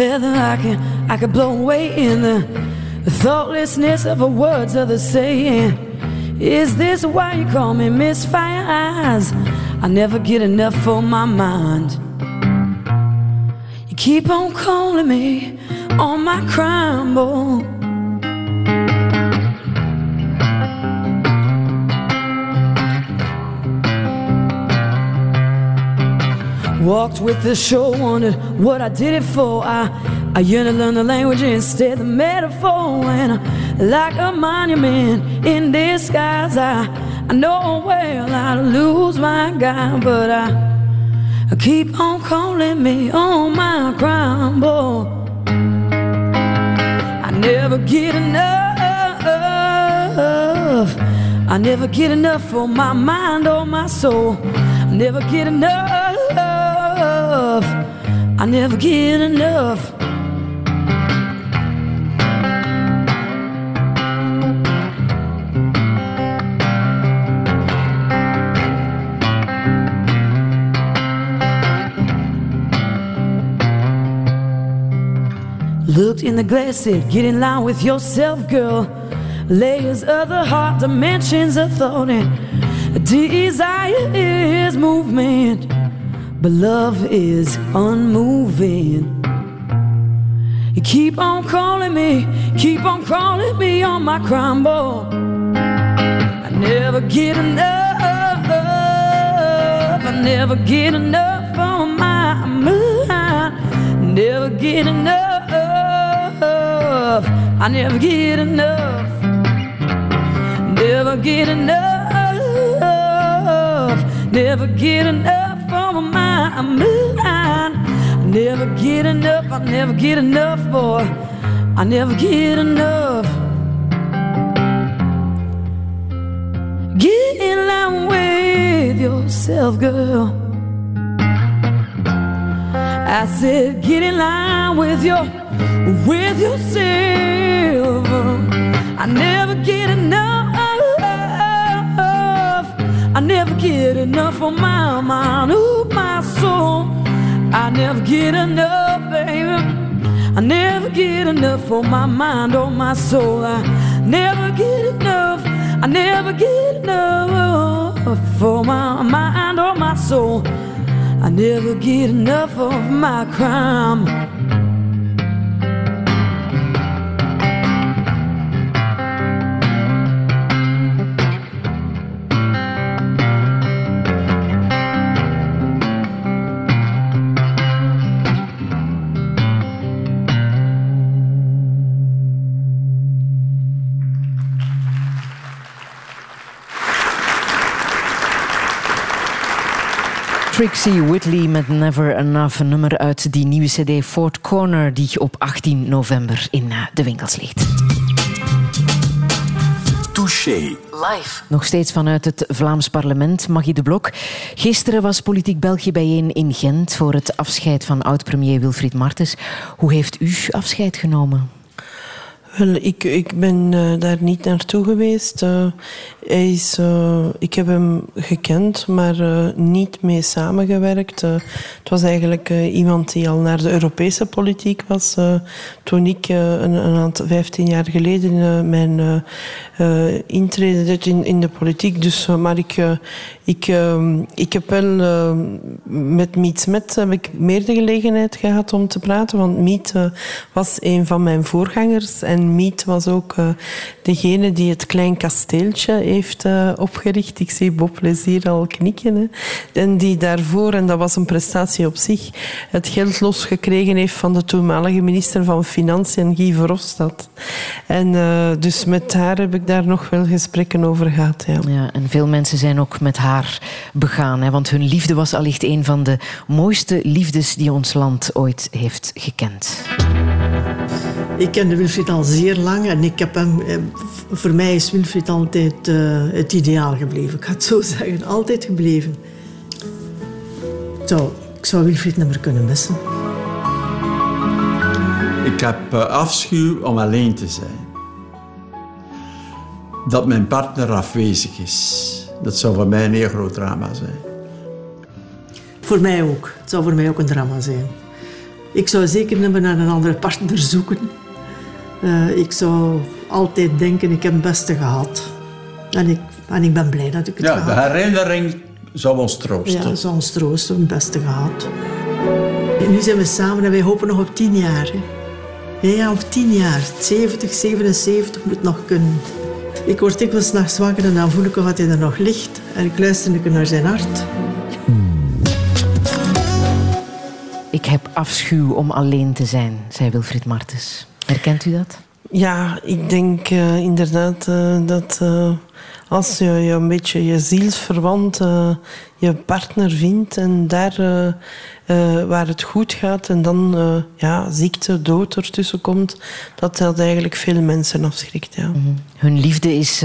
Feather, I can I can blow away in the, thoughtlessness of the words of the saying. Is this why you call me misfire Eyes? I never get enough for my mind. You keep on calling me on my bowl. Walked with the show, wondered what I did it for. I, I yearned to learn the language instead the metaphor. And I, like a monument in disguise, I, I know well I'd lose my guy, but I, I Keep on calling me on my crime. I never get enough. I never get enough for my mind or my soul. I never get enough. I never get enough. Looked in the glass, said, Get in line with yourself, girl. Layers of the heart, dimensions of thought, and desire is movement, but love is unmoving. You keep on calling me, keep on calling me on my board. I never get enough, I never get enough on my mind, never get enough. I never get enough, never get enough, never get enough on my mind. I Never get enough, I never get enough, boy. I never get enough. Get in line with yourself, girl. I said, get in line with your with yourself. I never get enough. I never get enough of my mind, ooh, soul. I never get enough, baby. I never get enough for my mind or my soul. I never get enough. I never get enough for my mind or my soul. I never get enough of my crime. Trixie Whitley met Never Enough, een nummer uit die nieuwe CD Fort Corner, die op 18 november in eh, de winkels ligt. Touché. Live. Nog steeds vanuit het Vlaams parlement, Maggie de Blok. Gisteren was Politiek België bijeen in Gent voor het afscheid van oud-premier Wilfried Martens. Hoe heeft u afscheid genomen? Wel, ik, ik ben uh, daar niet naartoe geweest. Uh, hij is, uh, ik heb hem gekend, maar niet mee samengewerkt. het was eigenlijk iemand die al naar de Europese politiek was. toen ik een, een, aantal, 15 jaar geleden mijn intrede deed in, in de politiek. Dus, maar ik, ik, ik heb wel met Miet Smet heb ik meer de gelegenheid gehad om te praten. Want Miet was een van mijn voorgangers. En Miet was ook degene die het Klein Kasteeltje uh, opgericht. Ik zie Bob Plezier al knikken. En die daarvoor, en dat was een prestatie op zich, het geld losgekregen heeft van de toenmalige minister van Financiën, Guy Verhofstadt. En uh, dus met haar heb ik daar nog wel gesprekken over gehad. Ja. ja en veel mensen zijn ook met haar begaan. Hè, want hun liefde was allicht een van de mooiste liefdes die ons land ooit heeft gekend. Ik kende Wilfried al zeer lang en ik heb hem, eh, voor mij is Wilfried altijd uh, het ideaal gebleven. Ik ga het zo zeggen, altijd gebleven. Zo, ik zou Wilfried niet meer kunnen missen. Ik heb uh, afschuw om alleen te zijn. Dat mijn partner afwezig is, dat zou voor mij een heel groot drama zijn. Voor mij ook. Het zou voor mij ook een drama zijn. Ik zou zeker niet meer naar een andere partner zoeken. Uh, ik zou altijd denken, ik heb het beste gehad. En ik, en ik ben blij dat ik het ja, gehad heb. De herinnering zou ons troosten. Ja, zou ons troosten, het beste gehad. En nu zijn we samen en wij hopen nog op tien jaar. Hè. Ja, op tien jaar. 70, 77 moet nog kunnen. Ik word dikwijls nachts wakker en dan voel ik of hij er nog ligt. En ik luister naar zijn hart. Ik heb afschuw om alleen te zijn, zei Wilfried Martens. Herkent u dat? Ja, ik denk uh, inderdaad uh, dat uh, als je, je een beetje je zielsverwant, eh, je partner vindt en daar eh, eh, waar het goed gaat en dan ja, ziekte, dood ertussen komt, dat dat eigenlijk veel mensen afschrikt. Ja. Hun liefde is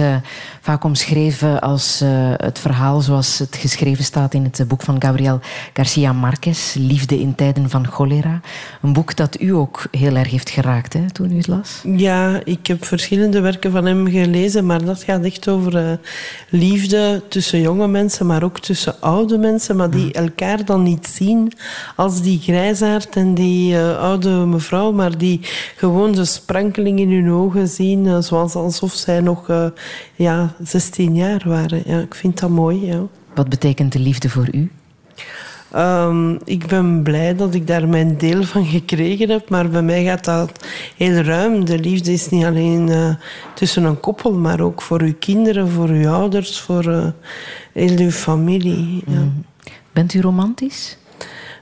vaak omschreven als het verhaal zoals het geschreven staat in het boek van Gabriel Garcia Marquez, Liefde in tijden van cholera. Een boek dat u ook heel erg heeft geraakt hè, toen u het las. Ja, ik heb verschillende werken van hem gelezen, maar dat gaat echt over eh, liefde tussen jonge mensen, maar ook tussen oude mensen, maar die elkaar dan niet zien als die grijsaard en die eh, oude mevrouw, maar die gewoon de sprankeling in hun ogen zien, eh, zoals alsof zij nog ja, 16 jaar waren. Ja, ik vind dat mooi. Ja. Wat betekent de liefde voor u? Ehm, ik ben blij dat ik daar mijn deel van gekregen heb, maar bij mij gaat dat heel ruim. De liefde is niet alleen eh, tussen een koppel, maar ook voor uw kinderen, voor uw ouders, voor eh, heel uw familie. Ja. Bent u romantisch?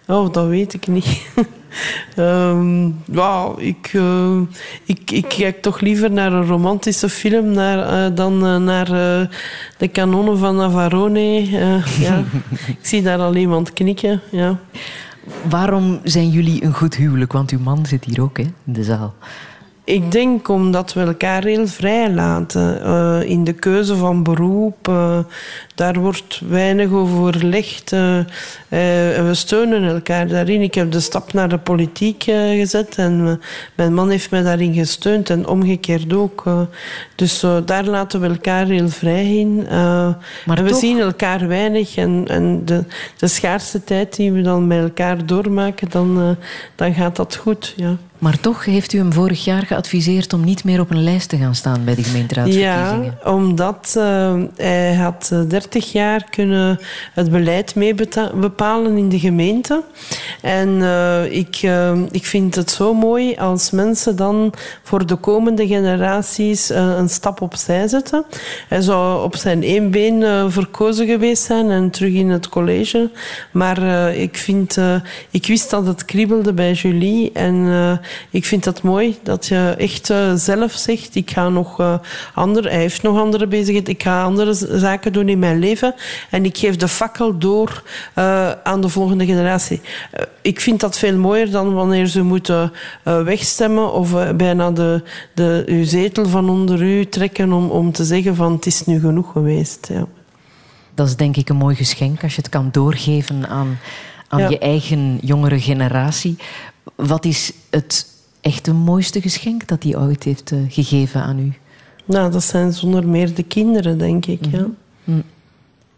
Oh, dat weet ik niet. Ja, ik, eh, ik, ik kijk toch liever naar een romantische film naar, eh, dan eh, naar de kanonnen van Navarone. Ja. ik zie daar al iemand knikken. Ja. Waarom zijn jullie een goed huwelijk? Want uw man zit hier ook hè, in de zaal. Ik denk omdat we elkaar heel vrij laten eh, in de keuze van beroep. eh, daar wordt weinig over overlegd. eh, we steunen elkaar daarin. Ik heb de stap naar de politiek gezet en mijn man heeft mij daarin gesteund en omgekeerd ook. dus daar laten we elkaar heel vrij in. Maar en we toch- zien elkaar weinig en, en de, de schaarste tijd die we dan met elkaar doormaken, dan, dan gaat dat goed. Ja. Maar toch heeft u hem vorig jaar geadviseerd om niet meer op een lijst te gaan staan bij de gemeenteraadsverkiezingen. Ja, omdat eh, hij had eh, 30 jaar kunnen het beleid mee bepalen in de gemeente. En eh, ik, eh, ik vind het zo mooi als mensen dan voor de komende generaties eh, een stap opzij zetten. Hij zou op zijn één been eh, verkozen geweest zijn en terug in het college. Maar eh, ik, vind, eh, ik wist dat het kriebelde bij Julie. En eh, ik vind dat mooi dat je echt eh, zelf zegt: ik ga nog eh, andere, hij heeft nog andere bezigheden, ik ga andere zaken doen in mijn leven. En ik geef de fakkel door eh, aan de volgende generatie. Ik vind dat veel mooier dan wanneer ze moeten wegstemmen of bijna de, de, uw zetel van onder u trekken om, om te zeggen: van het is nu genoeg geweest. Ja. Dat is denk ik een mooi geschenk als je het kan doorgeven aan, aan Ja. je eigen jongere generatie. Wat is het echt het mooiste geschenk dat hij ooit heeft eh, gegeven aan u? Nou, dat zijn zonder meer de kinderen, denk ik. Ja. Mm.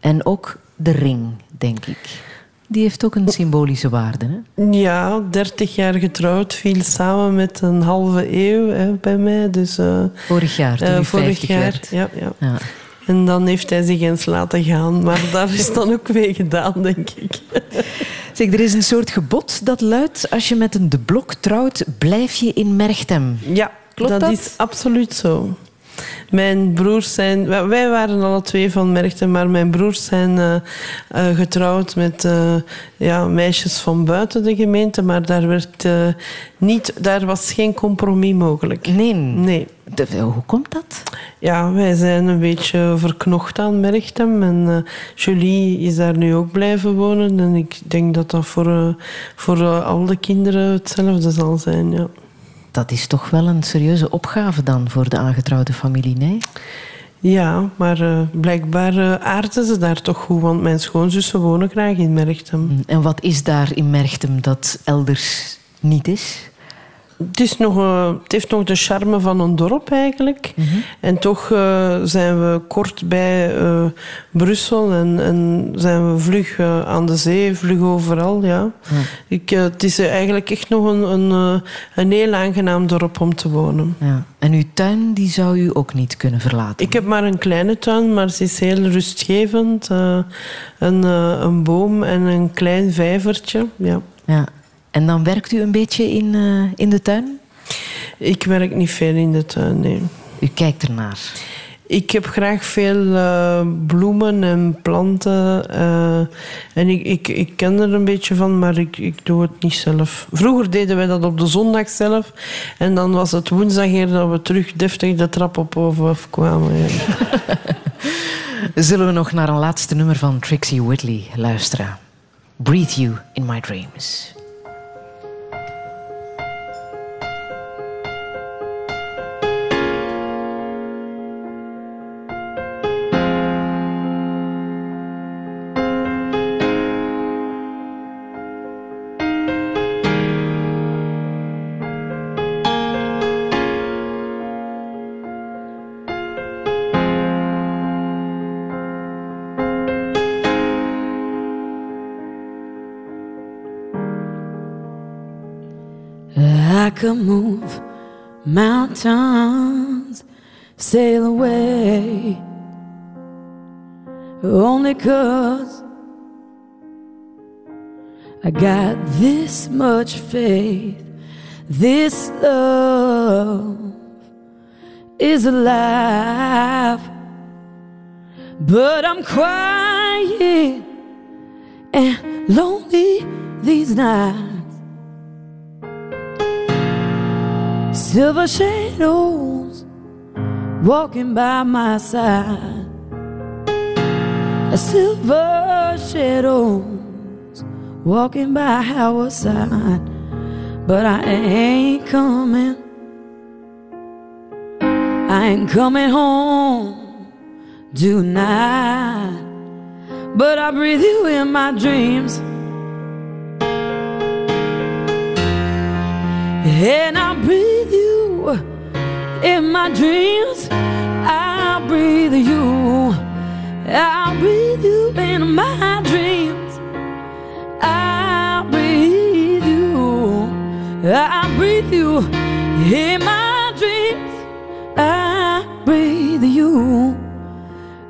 En ook de ring, denk ik. Die heeft ook een symbolische waarde. Hè? Ja, 30 jaar getrouwd, viel samen met een halve eeuw hè, bij mij. Dus, eh, Vorig jaar, toen eh, u vorig 50 jaar, werd. ja, ja. Ja. En dan heeft hij zich eens laten gaan. Maar daar is dan ook mee gedaan, denk ik. Zeg, er is een soort gebod dat luidt... als je met een de blok trouwt, blijf je in Merchtem. Ja, Klopt dat, dat? is absoluut zo. Mijn broers zijn... wij- waren alle twee van Merchten, maar mijn broers zijn eh, eh, getrouwd met eh, ja, meisjes van buiten de gemeente. Maar daar, werd, niet, daar was geen compromis mogelijk. Nee. Nee. hoe komt dat? Ja, wij zijn een beetje verknocht aan Merchtem. En Julie is daar nu ook blijven wonen. En ik denk dat dat voor, voor al de kinderen hetzelfde zal zijn, ja. Dat is toch wel een serieuze opgave dan voor de aangetrouwde familie, nee? Ja, maar eh, blijkbaar eh, aarden ze daar toch goed, want mijn schoonzussen wonen graag in Merchtem. En wat is daar in Merchtem dat elders niet is? Het, is nog, eh, het heeft nog de charme van een dorp eigenlijk. En toch eh, zijn we kort bij eh, Brussel en, en zijn we vlug aan de zee, vlug overal. Ja. Ik, het is eigenlijk echt nog een, een, een heel aangenaam dorp om te wonen. Ja. En uw tuin die zou u ook niet kunnen verlaten? Ik heb maar een kleine tuin, maar ze is heel rustgevend. Een, een boom en een klein vijvertje. Ja. Ja. En dan werkt u een beetje in, eh, in de tuin? Ik werk niet veel in de tuin, nee. U kijkt ernaar? Ik heb graag veel eh, bloemen en planten. eh, en ik, ik, ik ken er een beetje van, maar ik, ik doe het niet zelf. Vroeger deden wij dat op de zondag zelf. En dan was het woensdag eer dat we terug deftig de trap op of kwamen. Ja. Zullen we nog naar een laatste nummer van Trixie Whitley luisteren? Breathe You in My Dreams. Could move mountains, sail away. Only cause I got this much faith, this love is alive. But I'm quiet and lonely these nights. Silver shadows walking by my side. Silver shadows walking by our side. But I ain't coming. I ain't coming home tonight. But I breathe you in my dreams. And I breathe you in my dreams. I breathe you. I breathe you in my dreams. I breathe you. I breathe you in my dreams. I breathe you.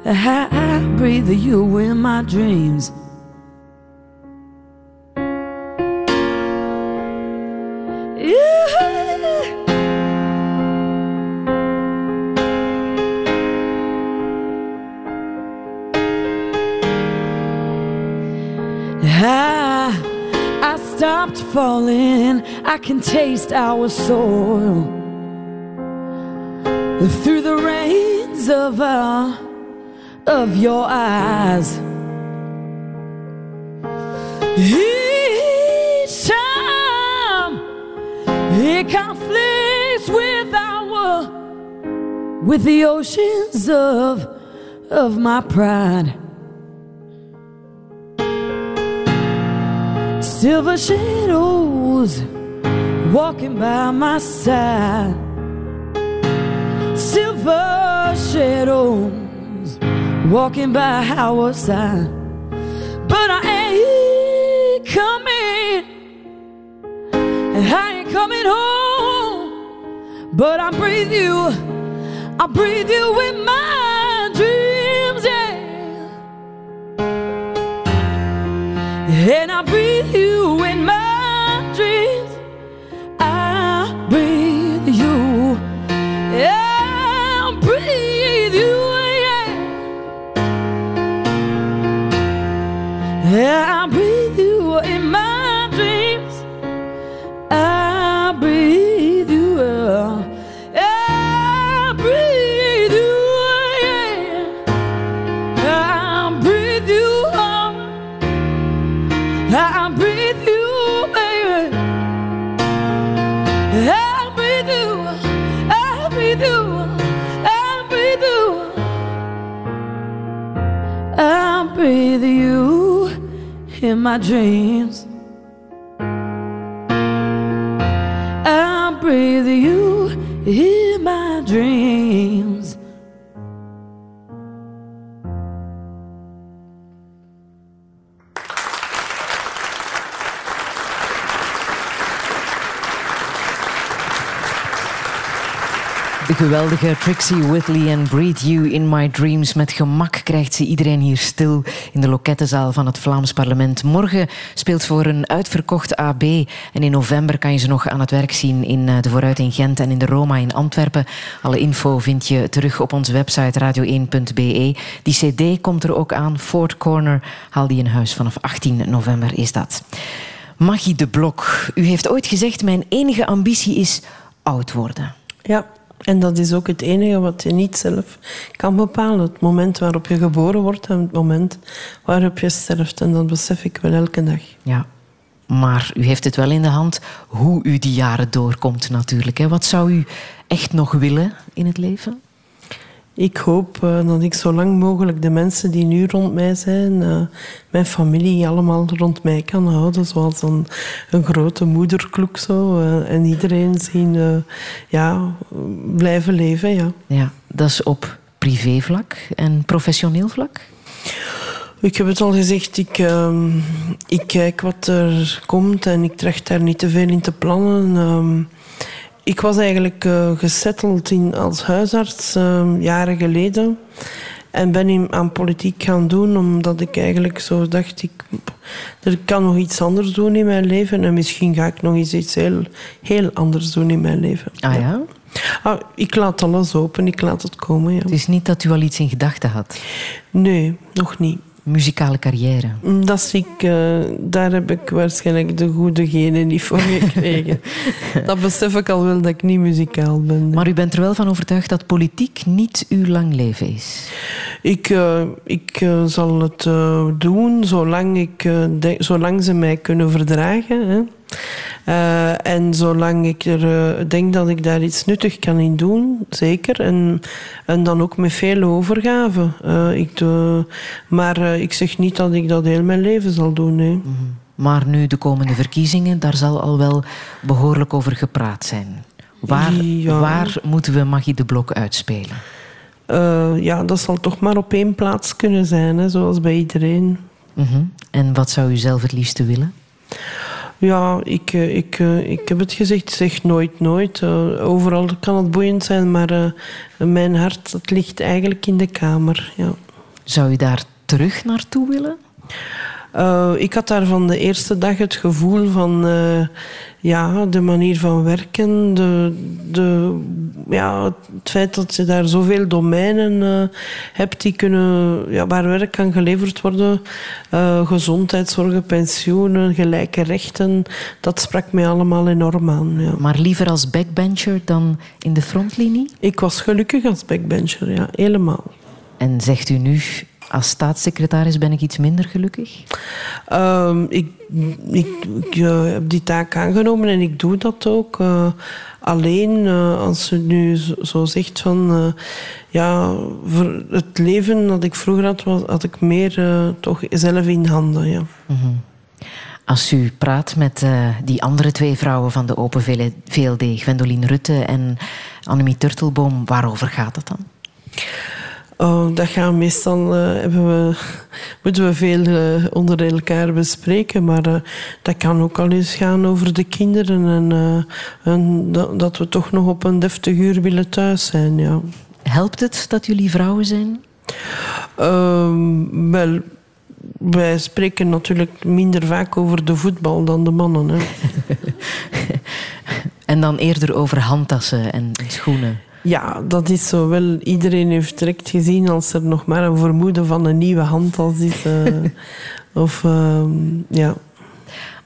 I breathe you in my dreams. Stopped falling. I can taste our soil through the rains of uh, of your eyes. Each time it conflicts with our with the oceans of of my pride. Silver shadows walking by my side. Silver shadows walking by our side. But I ain't coming. And I ain't coming home. But I breathe you. I breathe you in my dreams, And I breathe you in my in my dreams. I breathe you in my dreams. Geweldige Trixie Whitley en Breathe You in My Dreams. Met gemak krijgt ze iedereen hier stil in de lokettenzaal van het Vlaams parlement. Morgen speelt voor een uitverkocht AB. En in november kan je ze nog aan het werk zien in eh, de Vooruit in Gent en in de Roma in Antwerpen. Alle info vind je terug op onze website radio1.be. Die cd komt er ook aan. Ford Corner haal die in huis. Vanaf 18 november is dat. Maggie de Blok, u heeft ooit gezegd... mijn enige ambitie is oud worden. Ja, En dat is ook het enige wat je niet zelf kan bepalen. Het moment waarop je geboren wordt en het moment waarop je sterft. En dat besef ik wel elke dag. Ja, maar u heeft het wel in de hand hoe u die jaren doorkomt natuurlijk. Hè. Wat zou u echt nog willen in het leven? Ik hoop uh, dat ik zo lang mogelijk de mensen die nu rond mij zijn, uh, mijn familie, allemaal rond mij kan houden. Zoals een, een grote moederkloek zo. Uh, en iedereen zien ja, blijven leven. Ja. ja, dat is op privévlak en professioneel vlak? Ik heb het al gezegd, ik, uh, ik kijk wat er komt en ik tracht daar niet te veel in te plannen. Ik was eigenlijk uh, gesetteld in, als huisarts uh, jaren geleden. En ben in, aan politiek gaan doen omdat ik eigenlijk zo dacht... Ik, ik kan nog iets anders doen in mijn leven. En misschien ga ik nog eens iets heel, heel anders doen in mijn leven. Ah ja? Ah, ik laat alles open, ik laat het komen. Ja. Het is niet dat u al iets in gedachten had? Nee, nog niet muzikale carrière? Dat zie ik, uh, daar heb ik waarschijnlijk de goede genen niet voor gekregen. dat besef ik al wel dat ik niet muzikaal ben. Maar u bent er wel van overtuigd dat politiek niet uw lang leven is? Ik, uh, ik uh, zal het doen zolang, ik, denk, zolang ze mij kunnen verdragen. Hè. Uh, en zolang ik er uh, denk dat ik daar iets nuttig kan in doen, zeker. En, en dan ook met veel overgave. Uh, ik doe, maar ik zeg niet dat ik dat heel mijn leven zal doen. Nee. Mm -hmm. Maar nu de komende verkiezingen, daar zal al wel behoorlijk over gepraat zijn. Waar, ja. waar moeten we Magie de Blok uitspelen? ja, dat zal toch maar op één plaats kunnen zijn, hè, zoals bij iedereen. Mm -hmm. En wat zou u zelf het liefste willen? Ja, ik, ik, ik heb het gezegd, zeg nooit nooit. overal kan het boeiend zijn, maar mijn hart het ligt eigenlijk in de kamer. Ja. Zou je daar terug naartoe willen? Uh, ik had daar van de eerste dag het gevoel van uh, ja, de manier van werken, de, de, ja, het feit dat je daar zoveel domeinen uh, hebt die kunnen, ja, waar werk kan geleverd worden, gezondheidszorg, pensioenen, gelijke rechten, dat sprak mij allemaal enorm aan. Ja. Maar liever als backbencher dan in de frontlinie? Ik was gelukkig als backbencher, ja, helemaal. En zegt u nu, als staatssecretaris ben ik iets minder gelukkig? Um, ik, ik, ik uh, heb die taak aangenomen en ik doe dat ook. Uh, alleen uh, als je nu zo, zo zegt van ja, voor het leven dat ik vroeger had, had ik meer toch zelf in handen. Ja. Mm -hmm. Als u praat met die andere twee vrouwen van de Open VLD, Gwendoline Rutte en Annemie Turtelboom, waarover gaat het dan? Oh, dat gaan meestal uh, hebben we, moeten we veel uh, onder elkaar bespreken. Maar uh, dat kan ook al eens gaan over de kinderen. En, en dat, dat, we toch nog op een deftig uur willen thuis zijn. Ja. Helpt het dat jullie vrouwen zijn? Ehm, wel, wij spreken natuurlijk minder vaak over de voetbal dan de mannen. Hè. en dan eerder over handtassen en schoenen. Ja, dat is zo wel. Iedereen heeft direct gezien als er nog maar een vermoeden van een nieuwe handtas is. Uh, of uh, ja.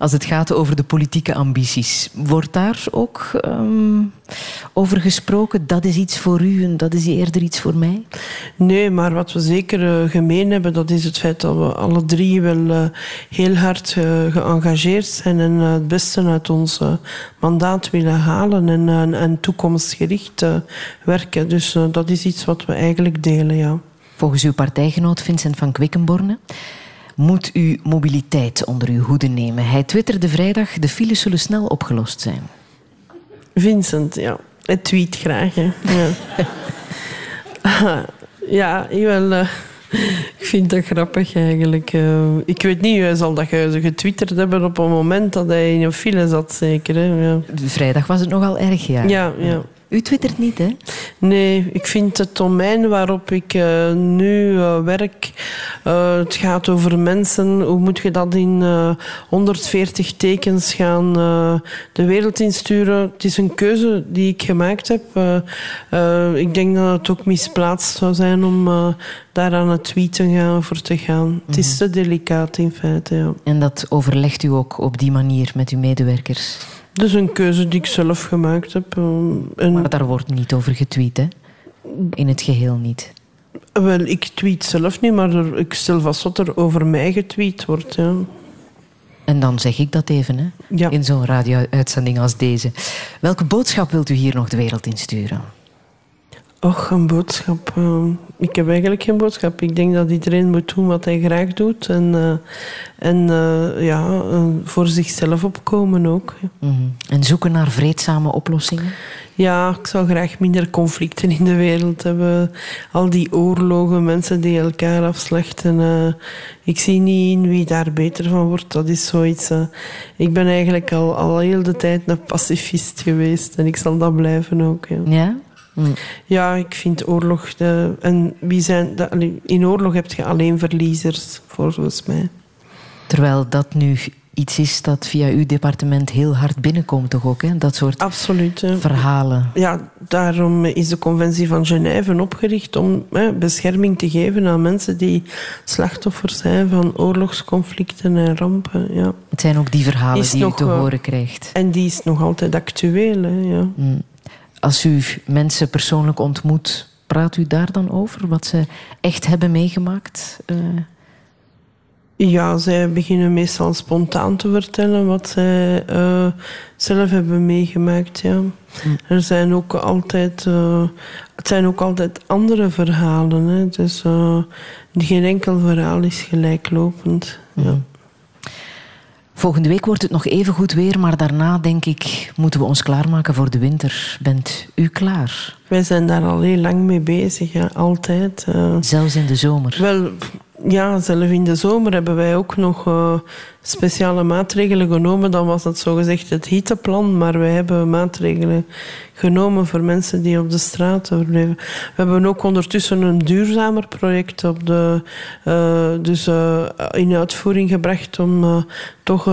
Als het gaat over de politieke ambities, wordt daar ook um, over gesproken? Dat is iets voor u en dat is eerder iets voor mij? Nee, maar wat we zeker uh, gemeen hebben, dat is het feit dat we alle drie wel uh, heel hard uh, geëngageerd zijn en het beste uit ons mandaat willen halen en, en toekomstgericht werken. Dus dat is iets wat we eigenlijk delen, ja. Volgens uw partijgenoot Vincent van Quickenborne moet u mobiliteit onder uw hoede nemen. Hij twitterde vrijdag, de files zullen snel opgelost zijn. Vincent, ja. Hij tweet graag, hè. Ja, ja ik, uh, ik vind dat grappig eigenlijk. Uh, ik weet niet, hij zal dat getwitterd hebben op een moment dat hij in een file zat, zeker. Hè? Ja. Vrijdag was het nogal erg, ja. Ja, ja. U twittert niet, hè? Nee, ik vind het domein waarop ik uh, nu uh, werk... Uh, het gaat over mensen. Hoe moet je dat in 140 tekens gaan de wereld insturen? Het is een keuze die ik gemaakt heb. ik denk dat het ook misplaatst zou zijn om daar aan het tweeten gaan, voor te gaan. Mm -hmm. Het is te delicaat in feite, ja. En dat overlegt u ook op die manier met uw medewerkers? Dat is een keuze die ik zelf gemaakt heb. eh, en- Maar daar wordt niet over getweet, hè? In het geheel niet. Wel, ik tweet zelf niet, maar er- ik stel vast dat er over mij getweet wordt. Ja. En dan zeg ik dat even, hè? In zo'n radio-uitzending als deze. Welke boodschap wilt u hier nog de wereld insturen? Och, een boodschap. eh, ik heb eigenlijk geen boodschap. Ik denk dat iedereen moet doen wat hij graag doet. En, eh, en eh, ja, voor zichzelf opkomen ook. Mhm. En zoeken naar vreedzame oplossingen? Ja, ik zou graag minder conflicten in de wereld hebben. Al die oorlogen, mensen die elkaar afslachten. ik zie niet in wie daar beter van wordt. Dat is zoiets. ik ben eigenlijk al, al heel de tijd een pacifist geweest. En ik zal dat blijven ook. Ja? Ja? Ja, ik vind oorlog... De, en wie zijn... De, in oorlog heb je alleen verliezers, volgens mij. Terwijl dat nu iets is dat via uw departement heel hard binnenkomt, toch ook? Hè? Dat soort Absoluut. verhalen. Ja, daarom is de conventie van Genève opgericht om hè, bescherming te geven aan mensen die slachtoffer zijn van oorlogsconflicten en rampen. Ja. Het zijn ook die verhalen Is die u nog, te horen krijgt. En die is nog altijd actueel. Hè, ja. Mm. Als u mensen persoonlijk ontmoet, praat u daar dan over? Wat ze echt hebben meegemaakt? Eh, Ja, zij beginnen meestal spontaan te vertellen wat zij eh, zelf hebben meegemaakt. Ja. Er zijn ook altijd, eh, het zijn ook altijd andere verhalen. Hè. Dus geen enkel verhaal is gelijklopend. Ja. Volgende week wordt het nog even goed weer, maar daarna denk ik moeten we ons klaarmaken voor de winter. Bent u klaar? Wij zijn daar al heel lang mee bezig, ja, altijd. eh. Zelfs in de zomer? Wel, ja, zelf in de zomer hebben wij ook nog eh, speciale maatregelen genomen. Dan was dat zogezegd het hitteplan, maar wij hebben maatregelen genomen voor mensen die op de straat verbleven. We hebben ook ondertussen een duurzamer project op de, eh, dus, in uitvoering gebracht om toch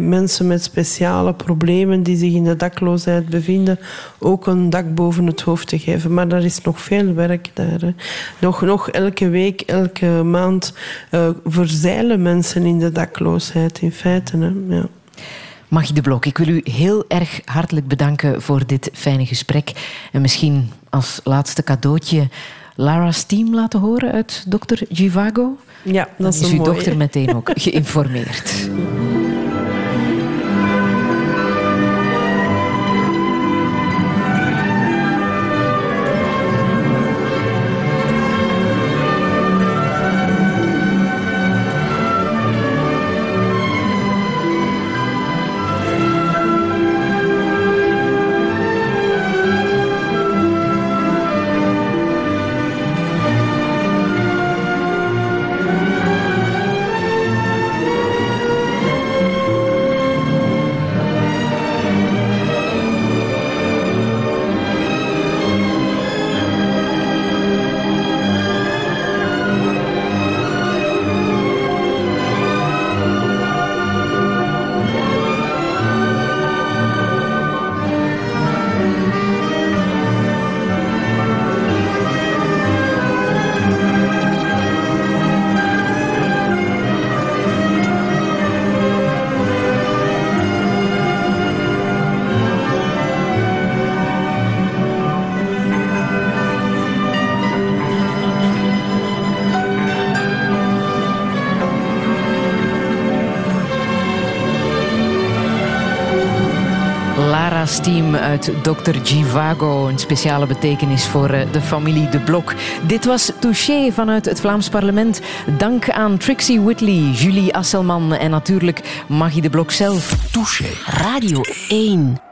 mensen met speciale problemen die zich in de dakloosheid bevinden ook een dak boven het hoofd te geven. Maar daar is nog veel werk daar. Hè. Nog, nog elke week, elke maand eh, verzeilen mensen in de dakloosheid in feite. Hè. Ja. Magie de Blok, ik wil u heel erg hartelijk bedanken voor dit fijne gesprek. En misschien als laatste cadeautje Lara's team laten horen uit Dr. Givago. Ja, Dan dat is, is een uw mooie. dochter meteen ook geïnformeerd. Dr. Givago. Een speciale betekenis voor eh, de familie De Blok. Dit was Touché vanuit het Vlaams parlement. Dank aan Trixie Whitley, Julie Asselman en natuurlijk Maggie De Blok zelf. Touché. Radio 1.